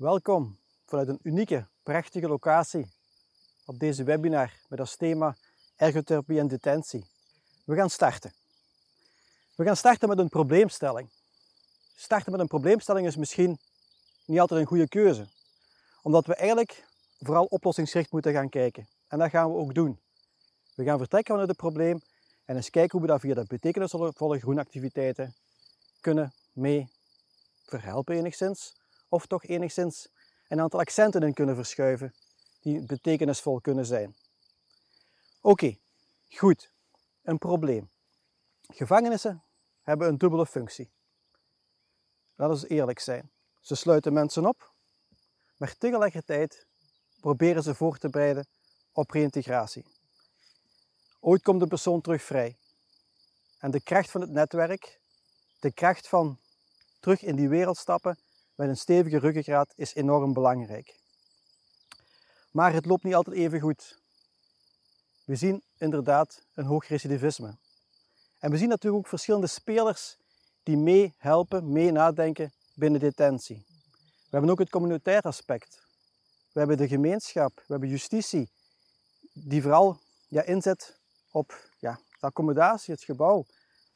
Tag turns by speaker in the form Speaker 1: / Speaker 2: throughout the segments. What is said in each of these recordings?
Speaker 1: Welkom vanuit een unieke, prachtige locatie op deze webinar met als thema ergotherapie en detentie. We gaan starten. We gaan starten met een probleemstelling. Starten met een probleemstelling is misschien niet altijd een goede keuze, omdat we eigenlijk vooral oplossingsgericht moeten gaan kijken. En dat gaan we ook doen. We gaan vertrekken vanuit het probleem en eens kijken hoe we dat via de betekenisvolle groenactiviteiten kunnen mee verhelpen enigszins, of toch enigszins een aantal accenten in kunnen verschuiven die betekenisvol kunnen zijn. Oké, goed. Een probleem. Gevangenissen hebben een dubbele functie. Laten we eerlijk zijn. Ze sluiten mensen op, maar tegelijkertijd proberen ze voor te bereiden op reïntegratie. Ooit komt de persoon terug vrij. En de kracht van het netwerk, de kracht van terug in die wereld stappen met een stevige ruggengraat is enorm belangrijk. Maar het loopt niet altijd even goed. We zien inderdaad een hoog recidivisme. En we zien natuurlijk ook verschillende spelers die meehelpen, mee nadenken binnen detentie. We hebben ook het communautair aspect. We hebben de gemeenschap, we hebben justitie, die vooral ja, inzet op ja, de accommodatie, het gebouw,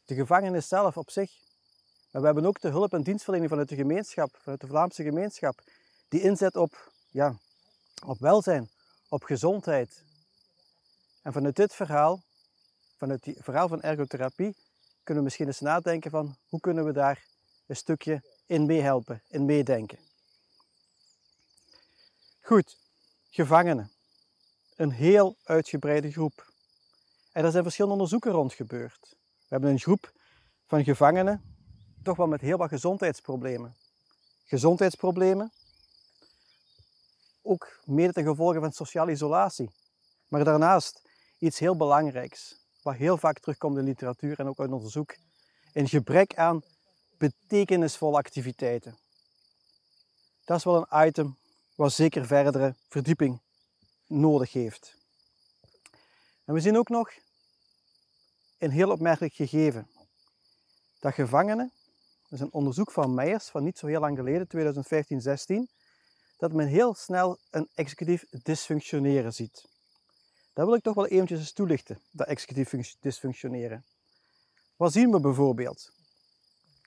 Speaker 1: de gevangenis zelf op zich. Maar we hebben ook de hulp- en dienstverlening vanuit de gemeenschap, vanuit de Vlaamse gemeenschap, die inzet op, ja, op welzijn, op gezondheid. En vanuit dit verhaal, vanuit het verhaal van ergotherapie, kunnen we misschien eens nadenken van hoe kunnen we daar een stukje in meehelpen, in meedenken. Goed, gevangenen. Een heel uitgebreide groep. En er zijn verschillende onderzoeken rond gebeurd. We hebben een groep van gevangenen, toch wel met heel wat gezondheidsproblemen. Gezondheidsproblemen, ook mede ten gevolge van sociale isolatie. Maar daarnaast iets heel belangrijks, wat heel vaak terugkomt in literatuur en ook uit onderzoek, een gebrek aan betekenisvolle activiteiten. Dat is wel een item wat zeker verdere verdieping nodig heeft. En we zien ook nog een heel opmerkelijk gegeven. Dat gevangenen, dat is een onderzoek van Meijers van niet zo heel lang geleden, 2015-16, dat men heel snel een executief dysfunctioneren ziet. Dat wil ik toch wel eventjes toelichten, dat executief dysfunctioneren. Wat zien we bijvoorbeeld?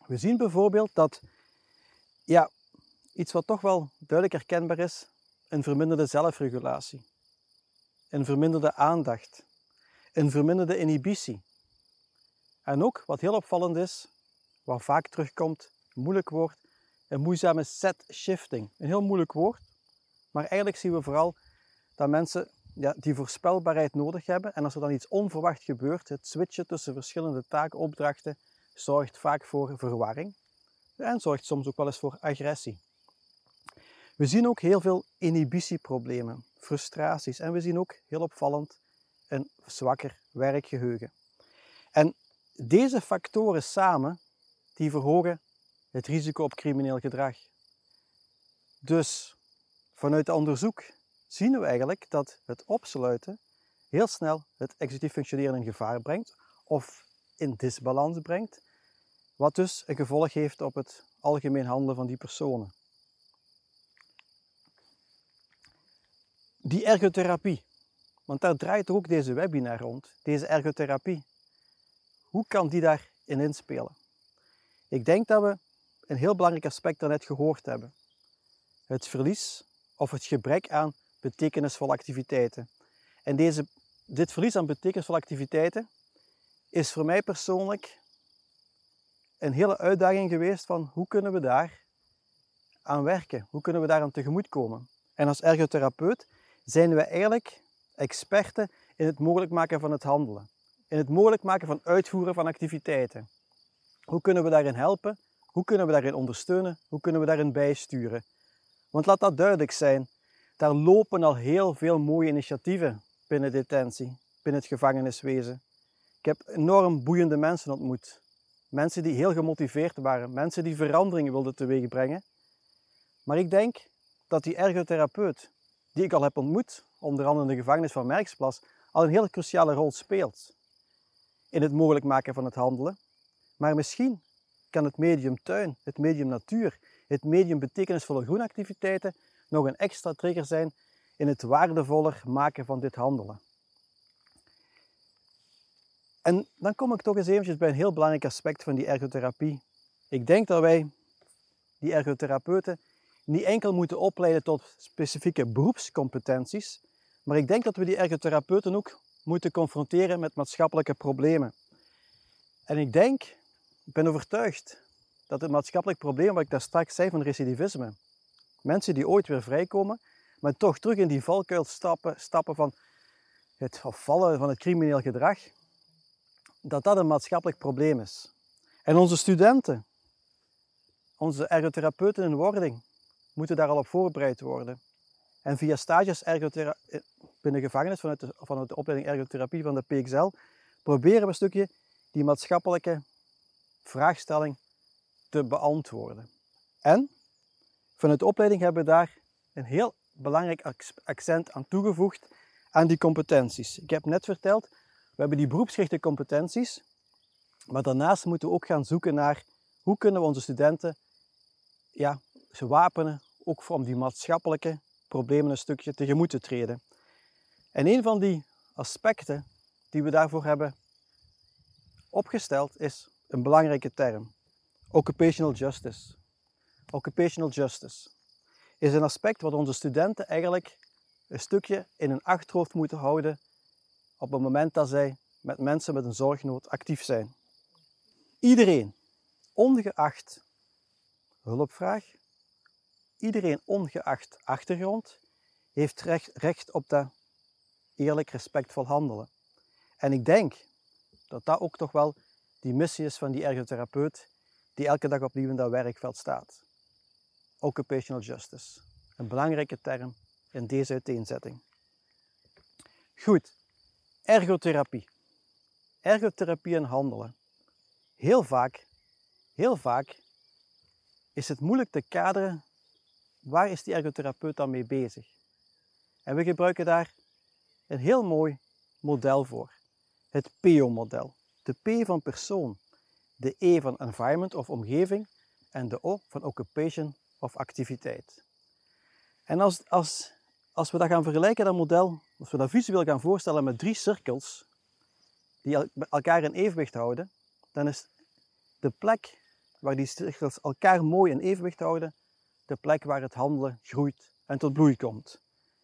Speaker 1: We zien bijvoorbeeld dat ja, iets wat toch wel duidelijk herkenbaar is, een verminderde zelfregulatie, een verminderde aandacht, een verminderde inhibitie. En ook, wat heel opvallend is, wat vaak terugkomt, moeilijk woord, een moeizame set shifting. Een heel moeilijk woord, maar eigenlijk zien we vooral dat mensen ja, die voorspelbaarheid nodig hebben. En als er dan iets onverwacht gebeurt, het switchen tussen verschillende taakopdrachten zorgt vaak voor verwarring en zorgt soms ook wel eens voor agressie. We zien ook heel veel inhibitieproblemen, frustraties en we zien ook heel opvallend een zwakker werkgeheugen. En deze factoren samen, die verhogen het risico op crimineel gedrag. Dus vanuit onderzoek zien we eigenlijk dat het opsluiten heel snel het executief functioneren in gevaar brengt of in disbalans brengt, wat dus een gevolg heeft op het algemeen handelen van die personen. Die ergotherapie, want daar draait ook deze webinar rond, deze ergotherapie. Hoe kan die daarin inspelen? Ik denk dat we een heel belangrijk aspect daarnet gehoord hebben. Het verlies of het gebrek aan betekenisvolle activiteiten. En deze, dit verlies aan betekenisvolle activiteiten is voor mij persoonlijk een hele uitdaging geweest van hoe kunnen we daar aan werken? Hoe kunnen we daar aan tegemoetkomen? En als ergotherapeut zijn we eigenlijk experten in het mogelijk maken van het handelen. In het mogelijk maken van uitvoeren van activiteiten. Hoe kunnen we daarin helpen? Hoe kunnen we daarin ondersteunen? Hoe kunnen we daarin bijsturen? Want laat dat duidelijk zijn, daar lopen al heel veel mooie initiatieven binnen detentie, binnen het gevangeniswezen. Ik heb enorm boeiende mensen ontmoet. Mensen die heel gemotiveerd waren, mensen die veranderingen wilden teweegbrengen. Maar ik denk dat die ergotherapeut, die ik al heb ontmoet, onder andere in de gevangenis van Merksplas, al een heel cruciale rol speelt in het mogelijk maken van het handelen. Maar misschien kan het medium tuin, het medium natuur, het medium betekenisvolle groenactiviteiten nog een extra trigger zijn in het waardevoller maken van dit handelen. En dan kom ik toch eens eventjes bij een heel belangrijk aspect van die ergotherapie. Ik denk dat wij, die ergotherapeuten, niet enkel moeten opleiden tot specifieke beroepscompetenties, maar ik denk dat we die ergotherapeuten ook moeten confronteren met maatschappelijke problemen. En ik denk, ik ben overtuigd, dat het maatschappelijk probleem wat ik daar straks zei van recidivisme, mensen die ooit weer vrijkomen, maar toch terug in die valkuil stappen, stappen van het vallen van het crimineel gedrag, dat dat een maatschappelijk probleem is. En onze studenten, onze ergotherapeuten in wording, moeten daar al op voorbereid worden. En via stages ergotherapie, binnen gevangenis vanuit de, vanuit de opleiding ergotherapie van de PXL, proberen we een stukje die maatschappelijke vraagstelling te beantwoorden. En vanuit de opleiding hebben we daar een heel belangrijk accent aan toegevoegd aan die competenties. Ik heb net verteld, we hebben die beroepsgerichte competenties, maar daarnaast moeten we ook gaan zoeken naar hoe kunnen we onze studenten ja, ze wapenen, ook om die maatschappelijke problemen een stukje tegemoet te treden. En een van die aspecten die we daarvoor hebben opgesteld is een belangrijke term. Occupational justice. Occupational justice is een aspect wat onze studenten eigenlijk een stukje in hun achterhoofd moeten houden op het moment dat zij met mensen met een zorgnood actief zijn. Iedereen, ongeacht hulpvraag, iedereen ongeacht achtergrond, heeft recht, recht op dat eerlijk respectvol handelen. En ik denk dat dat ook toch wel die missie is van die ergotherapeut die elke dag opnieuw in dat werkveld staat. Occupational justice. Een belangrijke term in deze uiteenzetting. Goed, ergotherapie. Ergotherapie en handelen. Heel vaak, heel vaak is het moeilijk te kaderen waar is die ergotherapeut dan mee bezig. En we gebruiken daar een heel mooi model voor. Het PO-model. De P van persoon, de E van environment of omgeving en de O van occupation of activiteit. En als, als, als we dat gaan vergelijken, dat model, als we dat visueel gaan voorstellen met drie cirkels die elkaar in evenwicht houden, dan is de plek waar die cirkels elkaar mooi in evenwicht houden, de plek waar het handelen groeit en tot bloei komt.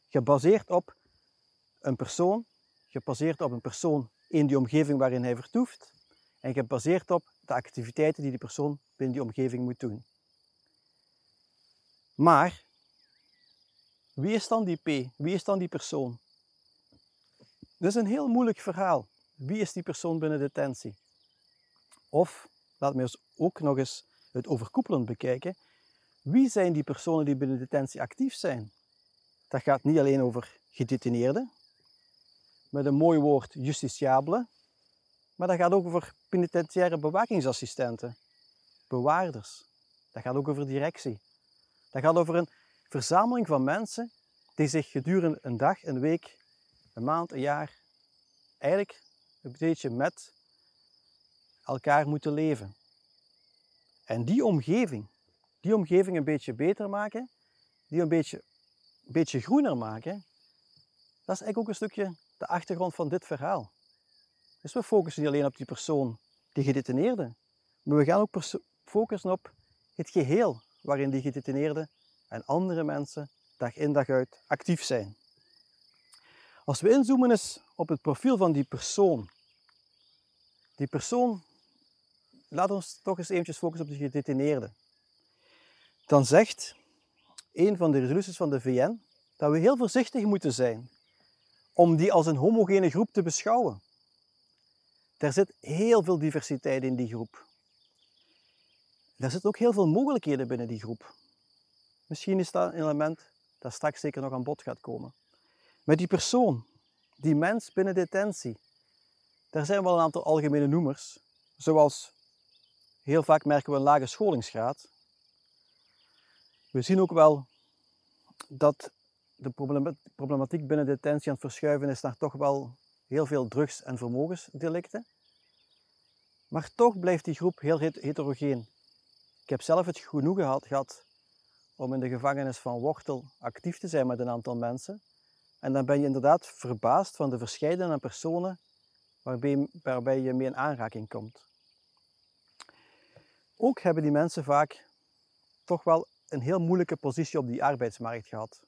Speaker 1: Gebaseerd op een persoon, gebaseerd op een persoon in die omgeving waarin hij vertoeft en gebaseerd op de activiteiten die die persoon binnen die omgeving moet doen. Maar wie is dan die P? Wie is dan die persoon? Dat is een heel moeilijk verhaal. Wie is die persoon binnen detentie? Of, laat me ook nog eens het overkoepelend bekijken. Wie zijn die personen die binnen detentie actief zijn? Dat gaat niet alleen over gedetineerden, met een mooi woord justitiabelen, maar dat gaat ook over penitentiaire bewakingsassistenten, bewaarders. Dat gaat ook over directie. Dat gaat over een verzameling van mensen die zich gedurende een dag, een week, een maand, een jaar eigenlijk een beetje met elkaar moeten leven. En die omgeving, die omgeving een beetje beter maken, die een beetje, een beetje groener maken, dat is eigenlijk ook een stukje de achtergrond van dit verhaal. Dus we focussen niet alleen op die persoon die gedetineerde, maar we gaan ook focussen op het geheel waarin die gedetineerde en andere mensen dag in dag uit actief zijn. Als we inzoomen eens op het profiel van die persoon. Die persoon, laten we toch eens eventjes focussen op de gedetineerde. Dan zegt een van de resoluties van de VN dat we heel voorzichtig moeten zijn om die als een homogene groep te beschouwen. Er zit heel veel diversiteit in die groep. Er zitten ook heel veel mogelijkheden binnen die groep. Misschien is dat een element dat straks zeker nog aan bod gaat komen. Met die persoon, die mens binnen detentie, daar zijn wel een aantal algemene noemers, zoals heel vaak merken we een lage scholingsgraad. We zien ook wel dat de problematiek binnen detentie aan het verschuiven is naar toch wel heel veel drugs- en vermogensdelicten. Maar toch blijft die groep heel heterogeen. Ik heb zelf het genoegen gehad, gehad om in de gevangenis van Wortel actief te zijn met een aantal mensen. En dan ben je inderdaad verbaasd van de verschillende personen waarbij, waarbij je mee in aanraking komt. Ook hebben die mensen vaak toch wel een heel moeilijke positie op die arbeidsmarkt gehad.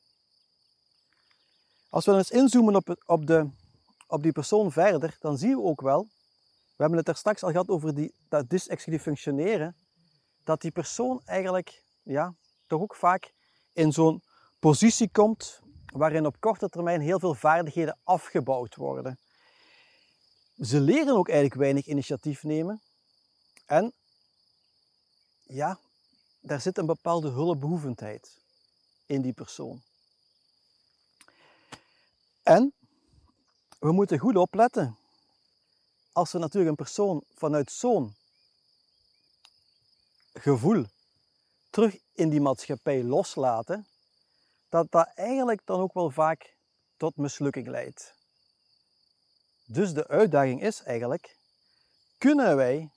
Speaker 1: Als we dan eens inzoomen op, op, de, op die persoon verder, dan zien we ook wel, we hebben het er straks al gehad over die, dat dysexecutief functioneren, dat die persoon eigenlijk ja, toch ook vaak in zo'n positie komt waarin op korte termijn heel veel vaardigheden afgebouwd worden. Ze leren ook eigenlijk weinig initiatief nemen. En ja, daar zit een bepaalde hulpbehoevendheid in die persoon. En we moeten goed opletten. Als we natuurlijk een persoon vanuit zo'n gevoel terug in die maatschappij loslaten, dat dat eigenlijk dan ook wel vaak tot mislukking leidt. Dus de uitdaging is eigenlijk, kunnen wij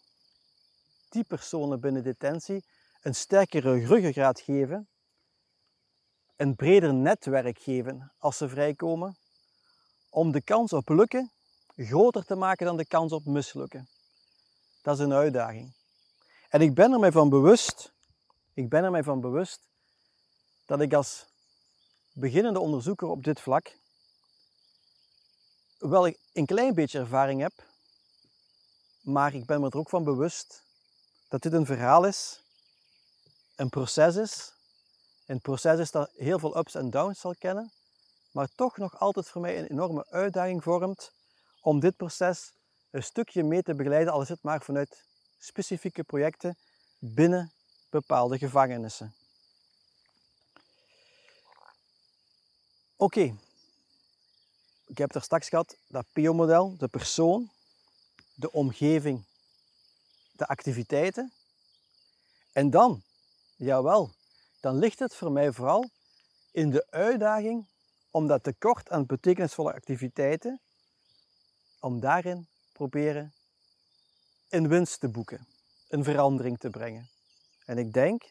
Speaker 1: die personen binnen detentie een sterkere ruggengraat geven, een breder netwerk geven als ze vrijkomen, om de kans op lukken groter te maken dan de kans op mislukken. Dat is een uitdaging. En ik ben er mij van bewust, ik ben er mij van bewust dat ik als beginnende onderzoeker op dit vlak wel een klein beetje ervaring heb, maar ik ben me er ook van bewust dat dit een verhaal is, een proces is. Een proces is dat heel veel ups en downs zal kennen, maar toch nog altijd voor mij een enorme uitdaging vormt om dit proces een stukje mee te begeleiden, al is het maar vanuit specifieke projecten binnen bepaalde gevangenissen. Oké, ik heb er straks gehad, dat PO-model, de persoon, de omgeving, de activiteiten. En dan, jawel, dan ligt het voor mij vooral in de uitdaging om dat tekort aan betekenisvolle activiteiten, om daarin proberen een winst te boeken, een verandering te brengen. En ik denk,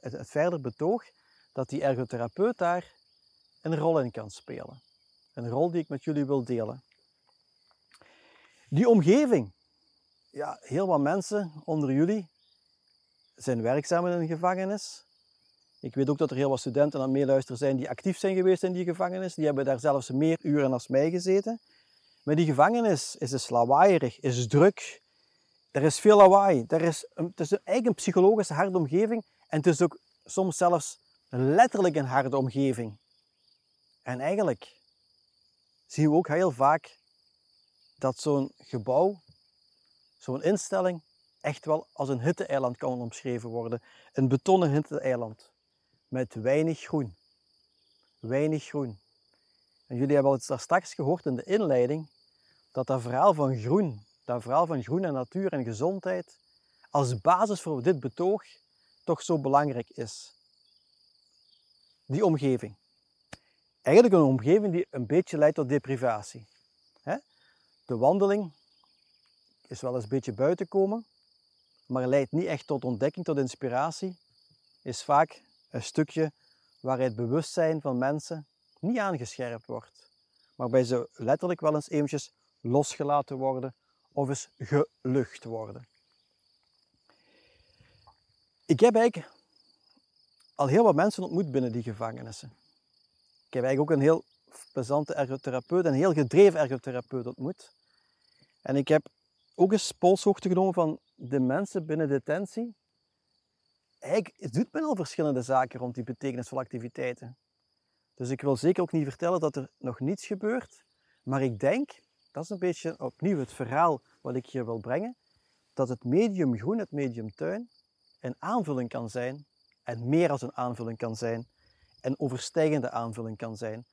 Speaker 1: het, het verder betoog, dat die ergotherapeut daar een rol in kan spelen. Een rol die ik met jullie wil delen. Die omgeving. Ja, heel wat mensen onder jullie zijn werkzaam in een gevangenis. Ik weet ook dat er heel wat studenten aan meeluisteren zijn die actief zijn geweest in die gevangenis. Die hebben daar zelfs meer uren als mij gezeten. Maar die gevangenis is dus lawaaierig, is druk. Er is veel lawaai. Er is een, het is een psychologische harde omgeving. En het is ook soms zelfs letterlijk een harde omgeving. En eigenlijk zien we ook heel vaak dat zo'n gebouw, zo'n instelling, echt wel als een hitte-eiland kan omschreven worden. Een betonnen hitte-eiland met weinig groen. Weinig groen. En jullie hebben het daar straks gehoord in de inleiding, dat dat verhaal van groen, dat verhaal van groen en natuur en gezondheid, als basis voor dit betoog toch zo belangrijk is. Die omgeving. Eigenlijk een omgeving die een beetje leidt tot deprivatie. De wandeling is wel eens een beetje buiten komen, maar leidt niet echt tot ontdekking, tot inspiratie. Is vaak een stukje waar het bewustzijn van mensen niet aangescherpt wordt, maar bij ze letterlijk wel eens eventjes losgelaten worden of eens gelucht worden. Ik heb eigenlijk al heel wat mensen ontmoet binnen die gevangenissen. Ik heb eigenlijk ook een heel plezante ergotherapeut, een heel gedreven ergotherapeut ontmoet. En ik heb ook eens polshoogte genomen van de mensen binnen detentie. Eigenlijk doet men al verschillende zaken rond die betekenisvolle activiteiten. Dus ik wil zeker ook niet vertellen dat er nog niets gebeurt. Maar ik denk, dat is een beetje opnieuw het verhaal wat ik hier wil brengen, dat het medium groen, het medium tuin, een aanvulling kan zijn en meer als een aanvulling kan zijn en overstijgende aanvulling kan zijn.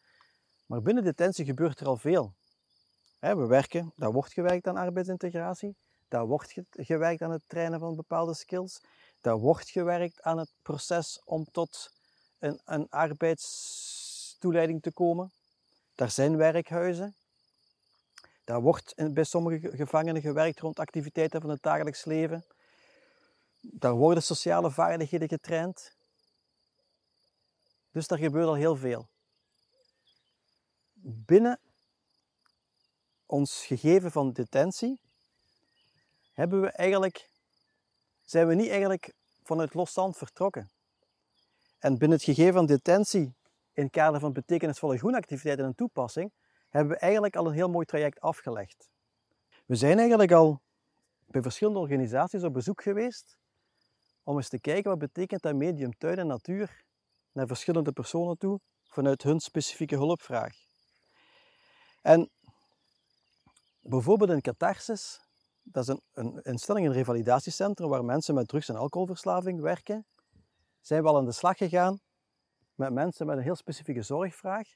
Speaker 1: Maar binnen detentie gebeurt er al veel. We werken, daar wordt gewerkt aan arbeidsintegratie, daar wordt gewerkt aan het trainen van bepaalde skills, daar wordt gewerkt aan het proces om tot een, een arbeidstoeleiding te komen. Daar zijn werkhuizen. Daar wordt bij sommige gevangenen gewerkt rond activiteiten van het dagelijks leven. Daar worden sociale vaardigheden getraind. Dus daar gebeurt al heel veel. Binnen ons gegeven van detentie hebben we eigenlijk, zijn we niet eigenlijk vanuit losstand vertrokken. En binnen het gegeven van detentie, in het kader van betekenisvolle groenactiviteiten en toepassing, hebben we eigenlijk al een heel mooi traject afgelegd. We zijn eigenlijk al bij verschillende organisaties op bezoek geweest om eens te kijken wat betekent dat medium tuin en natuur naar verschillende personen toe vanuit hun specifieke hulpvraag. En bijvoorbeeld in Catharsis, dat is een, een instelling, een revalidatiecentrum waar mensen met drugs- en alcoholverslaving werken, zijn we al aan de slag gegaan met mensen met een heel specifieke zorgvraag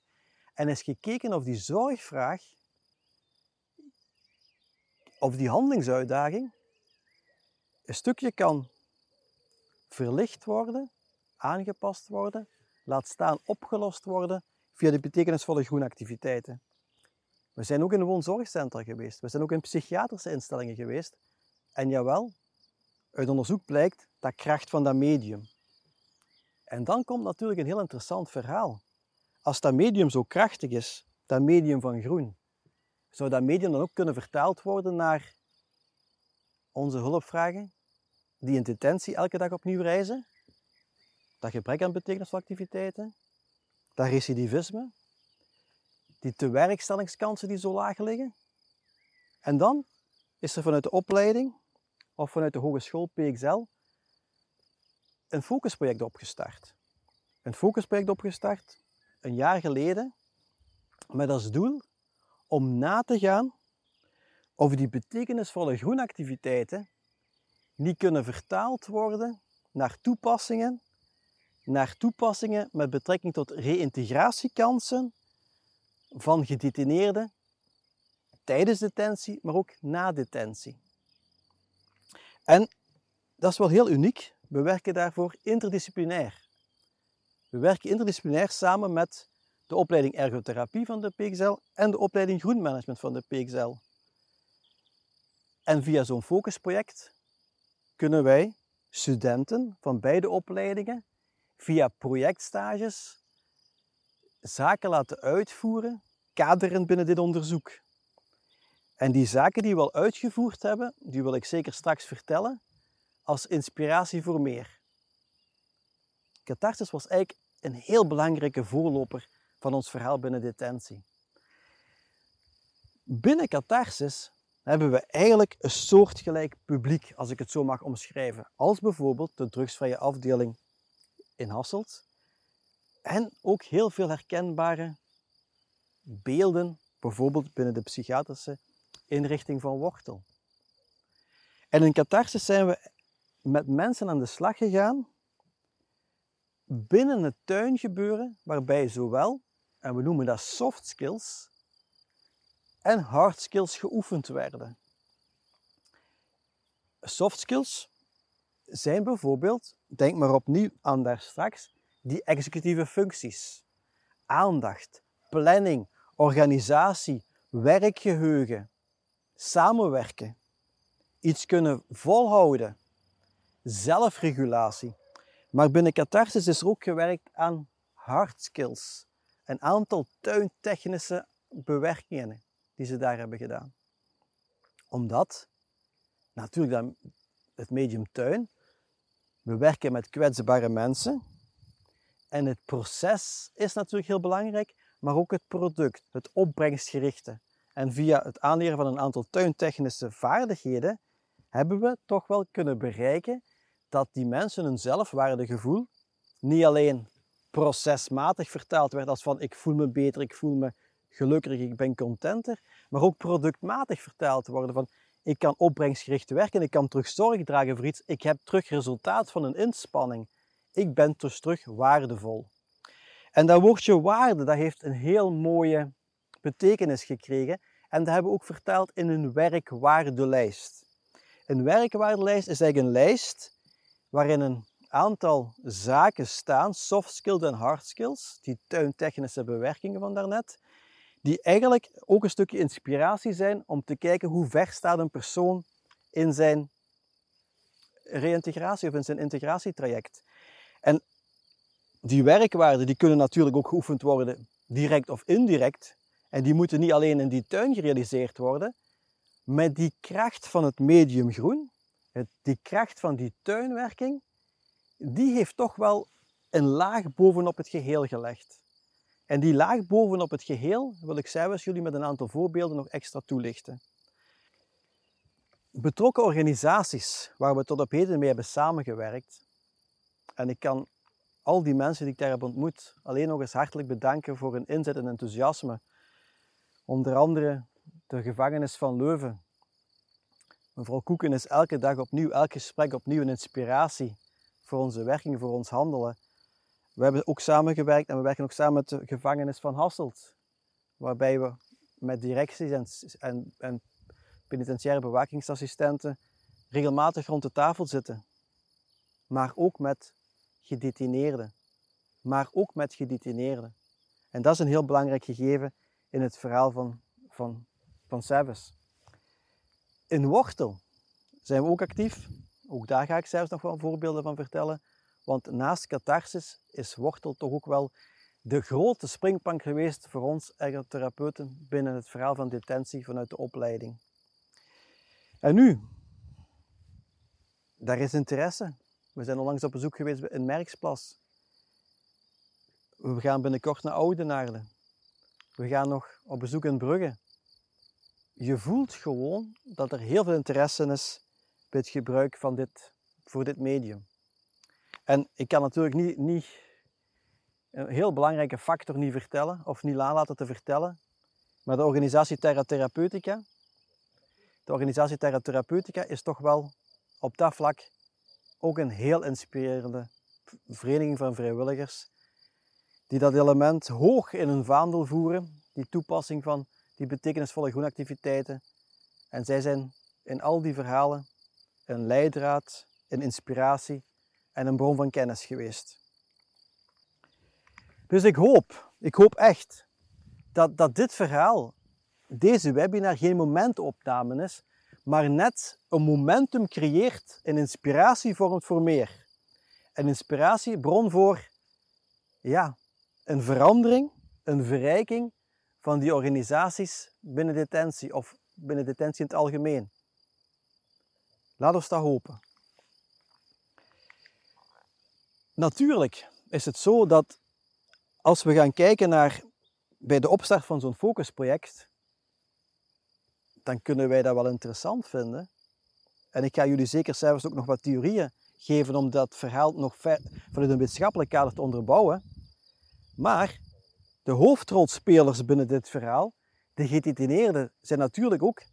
Speaker 1: en is gekeken of die zorgvraag, of die handelingsuitdaging, een stukje kan verlicht worden, aangepast worden, laat staan opgelost worden via de betekenisvolle groenactiviteiten. We zijn ook in een woonzorgcentra geweest, we zijn ook in psychiatrische instellingen geweest. En jawel, uit onderzoek blijkt dat kracht van dat medium. En dan komt natuurlijk een heel interessant verhaal. Als dat medium zo krachtig is, dat medium van groen, zou dat medium dan ook kunnen vertaald worden naar onze hulpvragen, die in detentie elke dag opnieuw reizen? Dat gebrek aan betekenisvolle activiteiten, dat recidivisme, die tewerkstellingskansen die zo laag liggen. En dan is er vanuit de opleiding of vanuit de hogeschool PXL een focusproject opgestart. Een focusproject opgestart een jaar geleden met als doel om na te gaan of die betekenisvolle groenactiviteiten niet kunnen vertaald worden naar toepassingen, naar toepassingen met betrekking tot reïntegratiekansen van gedetineerden tijdens detentie, maar ook na detentie. En dat is wel heel uniek. We werken daarvoor interdisciplinair. We werken interdisciplinair samen met de opleiding ergotherapie van de PXL en de opleiding groenmanagement van de PXL. En via zo'n focusproject kunnen wij studenten van beide opleidingen via projectstages zaken laten uitvoeren, kaderend binnen dit onderzoek. En die zaken die we al uitgevoerd hebben, die wil ik zeker straks vertellen, als inspiratie voor meer. Catharsis was eigenlijk een heel belangrijke voorloper van ons verhaal binnen detentie. Binnen Catharsis hebben we eigenlijk een soortgelijk publiek, als ik het zo mag omschrijven, als bijvoorbeeld de drugsvrije afdeling in Hasselt. En ook heel veel herkenbare beelden, bijvoorbeeld binnen de psychiatrische inrichting van Wortel. En in Catharsis zijn we met mensen aan de slag gegaan binnen het tuingebeuren, waarbij zowel, en we noemen dat soft skills, en hard skills geoefend werden. Soft skills zijn bijvoorbeeld, denk maar opnieuw aan daar straks, die executieve functies. Aandacht, planning, organisatie, werkgeheugen, samenwerken, iets kunnen volhouden, zelfregulatie. Maar binnen Catharsis is er ook gewerkt aan hard skills, een aantal tuintechnische bewerkingen die ze daar hebben gedaan. Omdat, natuurlijk dan het medium tuin, we werken met kwetsbare mensen. En het proces is natuurlijk heel belangrijk, maar ook het product, het opbrengstgerichte. En via het aanleren van een aantal tuintechnische vaardigheden hebben we toch wel kunnen bereiken dat die mensen hun zelfwaardegevoel niet alleen procesmatig vertaald werd als van ik voel me beter, ik voel me gelukkiger, ik ben contenter, maar ook productmatig vertaald worden van ik kan opbrengstgericht werken, ik kan terug zorg dragen voor iets, ik heb terug resultaat van een inspanning. Ik ben dus terug waardevol. En dat woordje waarde, dat heeft een heel mooie betekenis gekregen en dat hebben we ook vertaald in een werkwaardelijst. Een werkwaardelijst is eigenlijk een lijst waarin een aantal zaken staan, soft skills en hard skills, die tuintechnische bewerkingen van daarnet, die eigenlijk ook een stukje inspiratie zijn om te kijken hoe ver staat een persoon in zijn reïntegratie of in zijn integratietraject. En die werkwaarden die kunnen natuurlijk ook geoefend worden, direct of indirect. En die moeten niet alleen in die tuin gerealiseerd worden. Met die kracht van het medium groen, die kracht van die tuinwerking, die heeft toch wel een laag bovenop het geheel gelegd. En die laag bovenop het geheel wil ik zelfs jullie met een aantal voorbeelden nog extra toelichten. Betrokken organisaties waar we tot op heden mee hebben samengewerkt, en ik kan al die mensen die ik daar heb ontmoet alleen nog eens hartelijk bedanken voor hun inzet en enthousiasme. Onder andere de gevangenis van Leuven. Mevrouw Koeken is elke dag opnieuw, elk gesprek opnieuw een inspiratie voor onze werking, voor ons handelen. We hebben ook samengewerkt en we werken ook samen met de gevangenis van Hasselt, waarbij we met directies en, en, en penitentiaire bewakingsassistenten regelmatig rond de tafel zitten, maar ook met gedetineerden, maar ook met gedetineerden. En dat is een heel belangrijk gegeven in het verhaal van, van, van. In Wortel zijn we ook actief. Ook daar ga ik zelfs nog wel voorbeelden van vertellen. Want naast catharsis is wortel toch ook wel de grote springplank geweest voor ons ergotherapeuten binnen het verhaal van detentie vanuit de opleiding. En nu, daar is interesse. We zijn onlangs op bezoek geweest in Merksplas. We gaan binnenkort naar Oudenaarde. We gaan nog op bezoek in Brugge. Je voelt gewoon dat er heel veel interesse is bij het gebruik van dit, voor dit medium. En ik kan natuurlijk niet, niet een heel belangrijke factor niet vertellen, of niet laten te vertellen, maar de organisatie Terra Therapeutica, de organisatie Terra Therapeutica is toch wel op dat vlak ook een heel inspirerende vereniging van vrijwilligers, die dat element hoog in hun vaandel voeren, die toepassing van die betekenisvolle groenactiviteiten. En zij zijn in al die verhalen een leidraad, een inspiratie en een bron van kennis geweest. Dus ik hoop, ik hoop echt dat, dat dit verhaal, deze webinar, geen momentopname is, maar net een momentum creëert, een inspiratie vormt voor meer. Een inspiratiebron voor ja, een verandering, een verrijking van die organisaties binnen detentie of binnen detentie in het algemeen. Laat ons dat hopen. Natuurlijk is het zo dat als we gaan kijken naar bij de opstart van zo'n focusproject, dan kunnen wij dat wel interessant vinden. En ik ga jullie zeker zelfs ook nog wat theorieën geven om dat verhaal nog vanuit een wetenschappelijk kader te onderbouwen. Maar de hoofdrolspelers binnen dit verhaal, de gedetineerden, zijn natuurlijk ook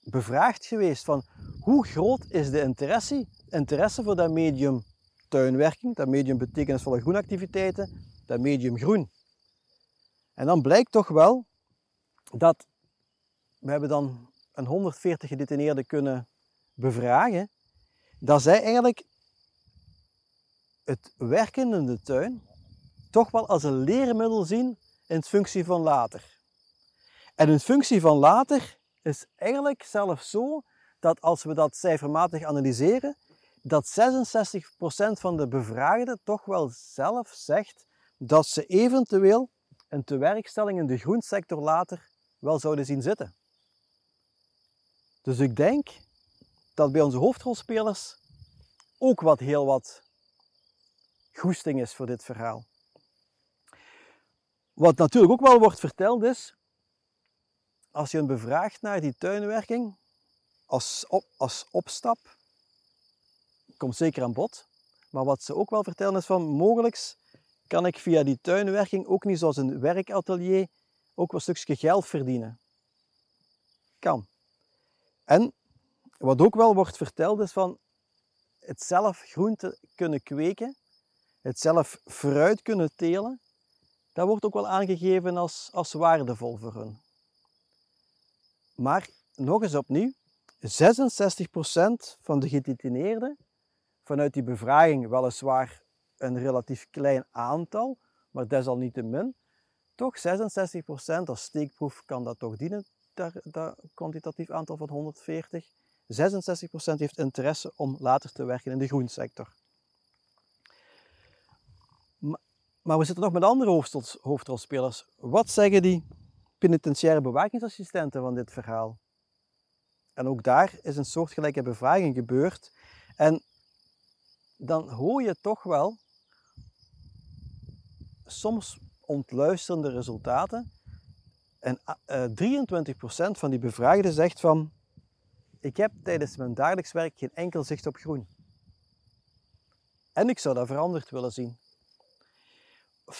Speaker 1: bevraagd geweest van hoe groot is de interesse, interesse voor dat medium tuinwerking, dat medium betekenisvolle groenactiviteiten, dat medium groen. En dan blijkt toch wel dat we hebben dan een 140 gedetineerden kunnen bevragen, dat zij eigenlijk het werken in de tuin toch wel als een leermiddel zien in functie van later. En een functie van later is eigenlijk zelfs zo dat als we dat cijfermatig analyseren, dat 66% van de bevraagden toch wel zelf zegt dat ze eventueel een tewerkstelling in de groensector later wel zouden zien zitten. Dus ik denk dat bij onze hoofdrolspelers ook wat heel wat goesting is voor dit verhaal. Wat natuurlijk ook wel wordt verteld is, als je een bevraagt naar die tuinwerking, als, op, als opstap, komt zeker aan bod. Maar wat ze ook wel vertellen is van, mogelijk kan ik via die tuinwerking ook niet zoals een werkatelier ook een stukje geld verdienen. Kan. En wat ook wel wordt verteld is van het zelf groente kunnen kweken, het zelf fruit kunnen telen, dat wordt ook wel aangegeven als, als waardevol voor hun. Maar nog eens opnieuw, 66% van de gedetineerden, vanuit die bevraging weliswaar een relatief klein aantal, maar desalniettemin, toch 66% als steekproef kan dat toch dienen dat, kwantitatief aantal van 140. 66% heeft interesse om later te werken in de groensector. Maar we zitten nog met andere hoofdrolspelers. Wat zeggen die penitentiaire bewakingsassistenten van dit verhaal? En ook daar is een soortgelijke bevraging gebeurd. En dan hoor je toch wel soms ontluisterende resultaten. En uh, eh, 23% van die bevraagden zegt van ik heb tijdens mijn dagelijks werk geen enkel zicht op groen. En ik zou dat veranderd willen zien. 50%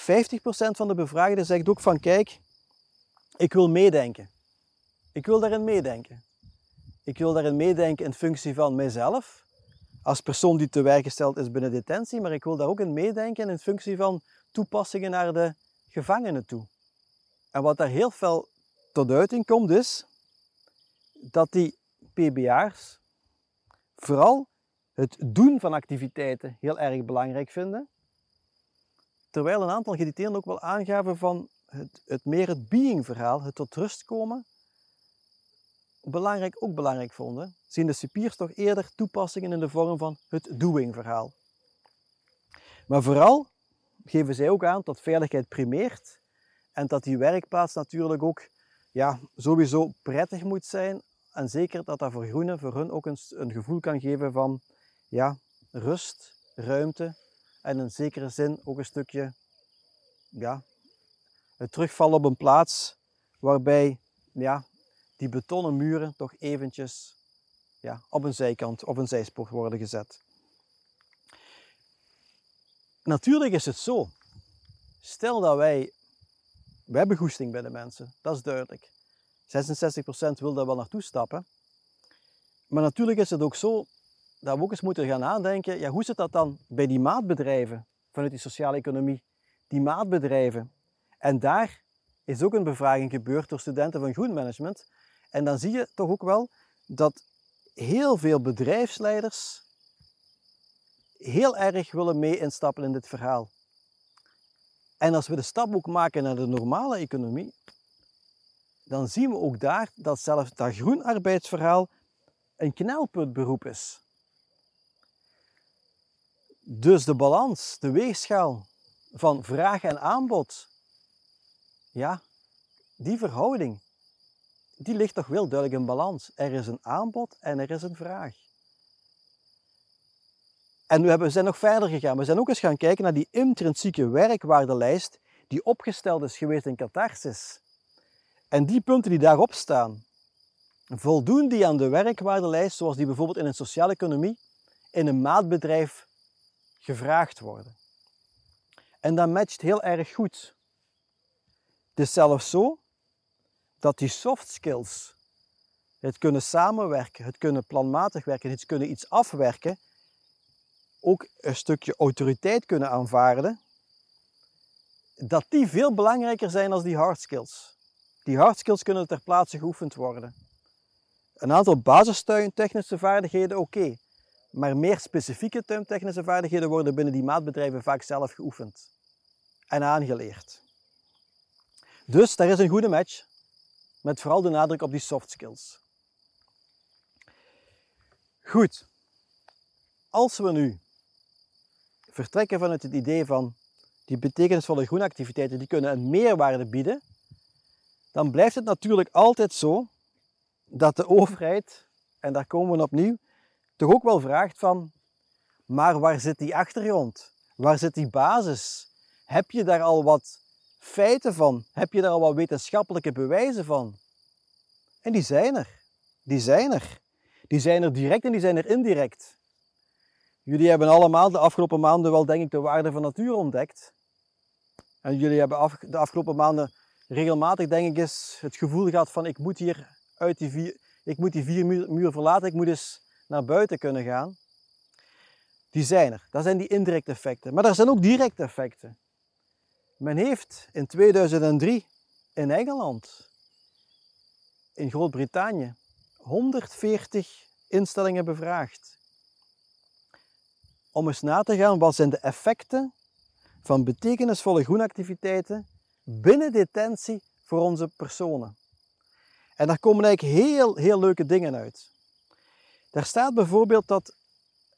Speaker 1: van de bevraagden zegt ook van kijk, ik wil meedenken. Ik wil daarin meedenken. Ik wil daarin meedenken in functie van mijzelf, als persoon die te werk gesteld is binnen detentie, maar ik wil daar ook in meedenken in functie van toepassingen naar de gevangenen toe. En wat daar heel veel tot uiting komt is dat die PBA's vooral het doen van activiteiten heel erg belangrijk vinden. Terwijl een aantal gediteerden ook wel aangaven van het, het meer het being verhaal, het tot rust komen, belangrijk, ook belangrijk vonden, zien de cipiers toch eerder toepassingen in de vorm van het doing verhaal. Maar vooral geven zij ook aan dat veiligheid primeert en dat die werkplaats natuurlijk ook ja, sowieso prettig moet zijn en zeker dat dat voor groenen, voor hun ook een, een gevoel kan geven van ja, rust, ruimte en in zekere zin ook een stukje ja, het terugvallen op een plaats waarbij ja, die betonnen muren toch eventjes ja, op een zijkant of een zijspoor worden gezet. Natuurlijk is het zo. Stel dat wij, we hebben goesting bij de mensen, dat is duidelijk. 66% wil daar wel naartoe stappen. Maar natuurlijk is het ook zo dat we ook eens moeten gaan nadenken, ja, hoe zit dat dan bij die maatbedrijven vanuit die sociale economie? Die maatbedrijven. En daar is ook een bevraging gebeurd door studenten van groenmanagement. En dan zie je toch ook wel dat heel veel bedrijfsleiders heel erg willen mee instappen in dit verhaal. En als we de stap ook maken naar de normale economie, dan zien we ook daar dat zelfs dat groenarbeidsverhaal een knelpuntberoep is. Dus de balans, de weegschaal van vraag en aanbod, ja, die verhouding, die ligt toch wel duidelijk in balans. Er is een aanbod en er is een vraag. En we zijn nog verder gegaan. We zijn ook eens gaan kijken naar die intrinsieke werkwaardelijst die opgesteld is geweest in Catharsis. En die punten die daarop staan, voldoen die aan de werkwaardelijst zoals die bijvoorbeeld in een sociale economie in een maatbedrijf gevraagd worden. En dat matcht heel erg goed. Het is zelfs zo dat die soft skills, het kunnen samenwerken, het kunnen planmatig werken, het kunnen iets afwerken, ook een stukje autoriteit kunnen aanvaarden, dat die veel belangrijker zijn dan die hard skills. Die hard skills kunnen ter plaatse geoefend worden. Een aantal basistuintechnische vaardigheden, oké. Maar meer specifieke tuintechnische vaardigheden worden binnen die maatbedrijven vaak zelf geoefend en aangeleerd. Dus daar is een goede match, met vooral de nadruk op die soft skills. Goed, als we nu vertrekken vanuit het idee van die betekenisvolle groenactiviteiten, die kunnen een meerwaarde bieden, dan blijft het natuurlijk altijd zo dat de overheid, en daar komen we opnieuw, toch ook wel vraagt van, maar waar zit die achtergrond? Waar zit die basis? Heb je daar al wat feiten van? Heb je daar al wat wetenschappelijke bewijzen van? En die zijn er. Die zijn er. Die zijn er direct en die zijn er indirect. Jullie hebben allemaal de afgelopen maanden wel, denk ik, de waarde van natuur ontdekt. En jullie hebben de afgelopen maanden regelmatig, denk ik, eens het gevoel gehad van ik moet hier uit die vier, ik moet die vier muur, verlaten, ik moet eens naar buiten kunnen gaan. Die zijn er. Dat zijn die indirecte effecten. Maar er zijn ook directe effecten. Men heeft in 2003 in Engeland, in Groot-Brittannië, 140 instellingen bevraagd. Om eens na te gaan wat zijn de effecten van betekenisvolle groenactiviteiten binnen detentie voor onze personen. En daar komen eigenlijk heel, heel leuke dingen uit. Daar staat bijvoorbeeld dat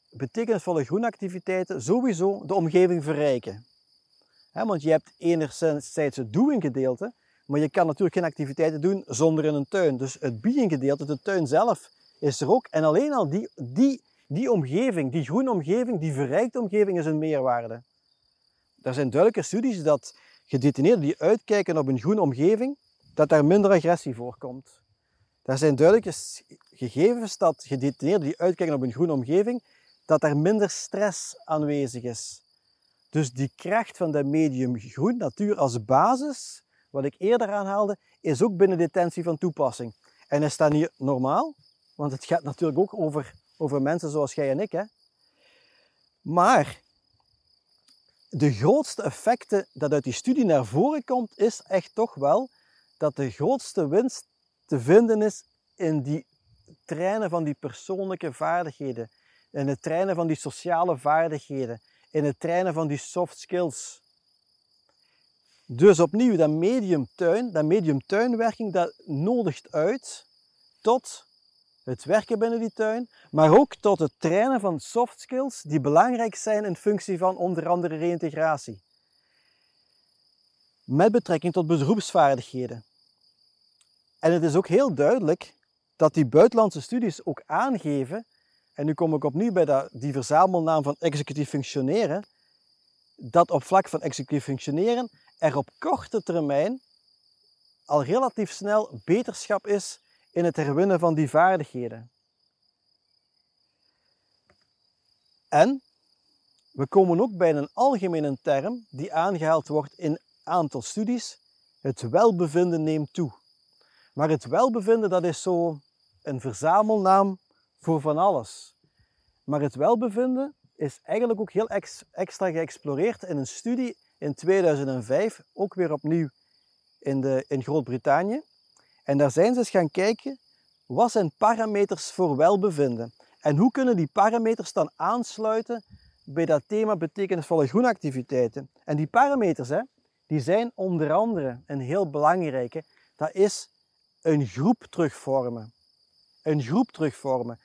Speaker 1: betekenisvolle groenactiviteiten sowieso de omgeving verrijken. want je hebt enerzijds het doing gedeelte, maar je kan natuurlijk geen activiteiten doen zonder in een tuin. Dus het being gedeelte, de tuin zelf, is er ook. En alleen al die, die, die omgeving, die groene omgeving, die verrijkte omgeving is een meerwaarde. Er zijn duidelijke studies dat gedetineerden die uitkijken op een groene omgeving, dat daar minder agressie voorkomt. Er zijn duidelijke gegevens dat gedetineerden die uitkijken op een groene omgeving, dat er minder stress aanwezig is. Dus die kracht van de medium groen natuur als basis, wat ik eerder aanhaalde, is ook binnen detentie van toepassing. En is dat niet normaal? Want het gaat natuurlijk ook over, over mensen zoals jij en ik. Hè? Maar de grootste effecten dat uit die studie naar voren komt, is echt toch wel dat de grootste winst te vinden is in die trainen van die persoonlijke vaardigheden, in het trainen van die sociale vaardigheden, in het trainen van die soft skills. Dus opnieuw, dat medium tuin, dat medium tuinwerking, dat nodigt uit tot het werken binnen die tuin, maar ook tot het trainen van soft skills die belangrijk zijn in functie van onder andere reïntegratie. Met betrekking tot beroepsvaardigheden. En het is ook heel duidelijk dat die buitenlandse studies ook aangeven, en nu kom ik opnieuw bij die verzamelnaam van executief functioneren, dat op vlak van executief functioneren er op korte termijn al relatief snel beterschap is in het herwinnen van die vaardigheden. En we komen ook bij een algemene term die aangehaald wordt in aantal studies. Het welbevinden neemt toe. Maar het welbevinden dat is zo een verzamelnaam voor van alles. Maar het welbevinden is eigenlijk ook heel extra geëxploreerd in een studie in 2005, ook weer opnieuw in, de, in Groot-Brittannië. En daar zijn ze eens gaan kijken, wat zijn parameters voor welbevinden? En hoe kunnen die parameters dan aansluiten bij dat thema betekenisvolle groenactiviteiten? En die parameters, hè, die zijn onder andere een heel belangrijke, dat is een groep terugvormen. Een groep terugvormen.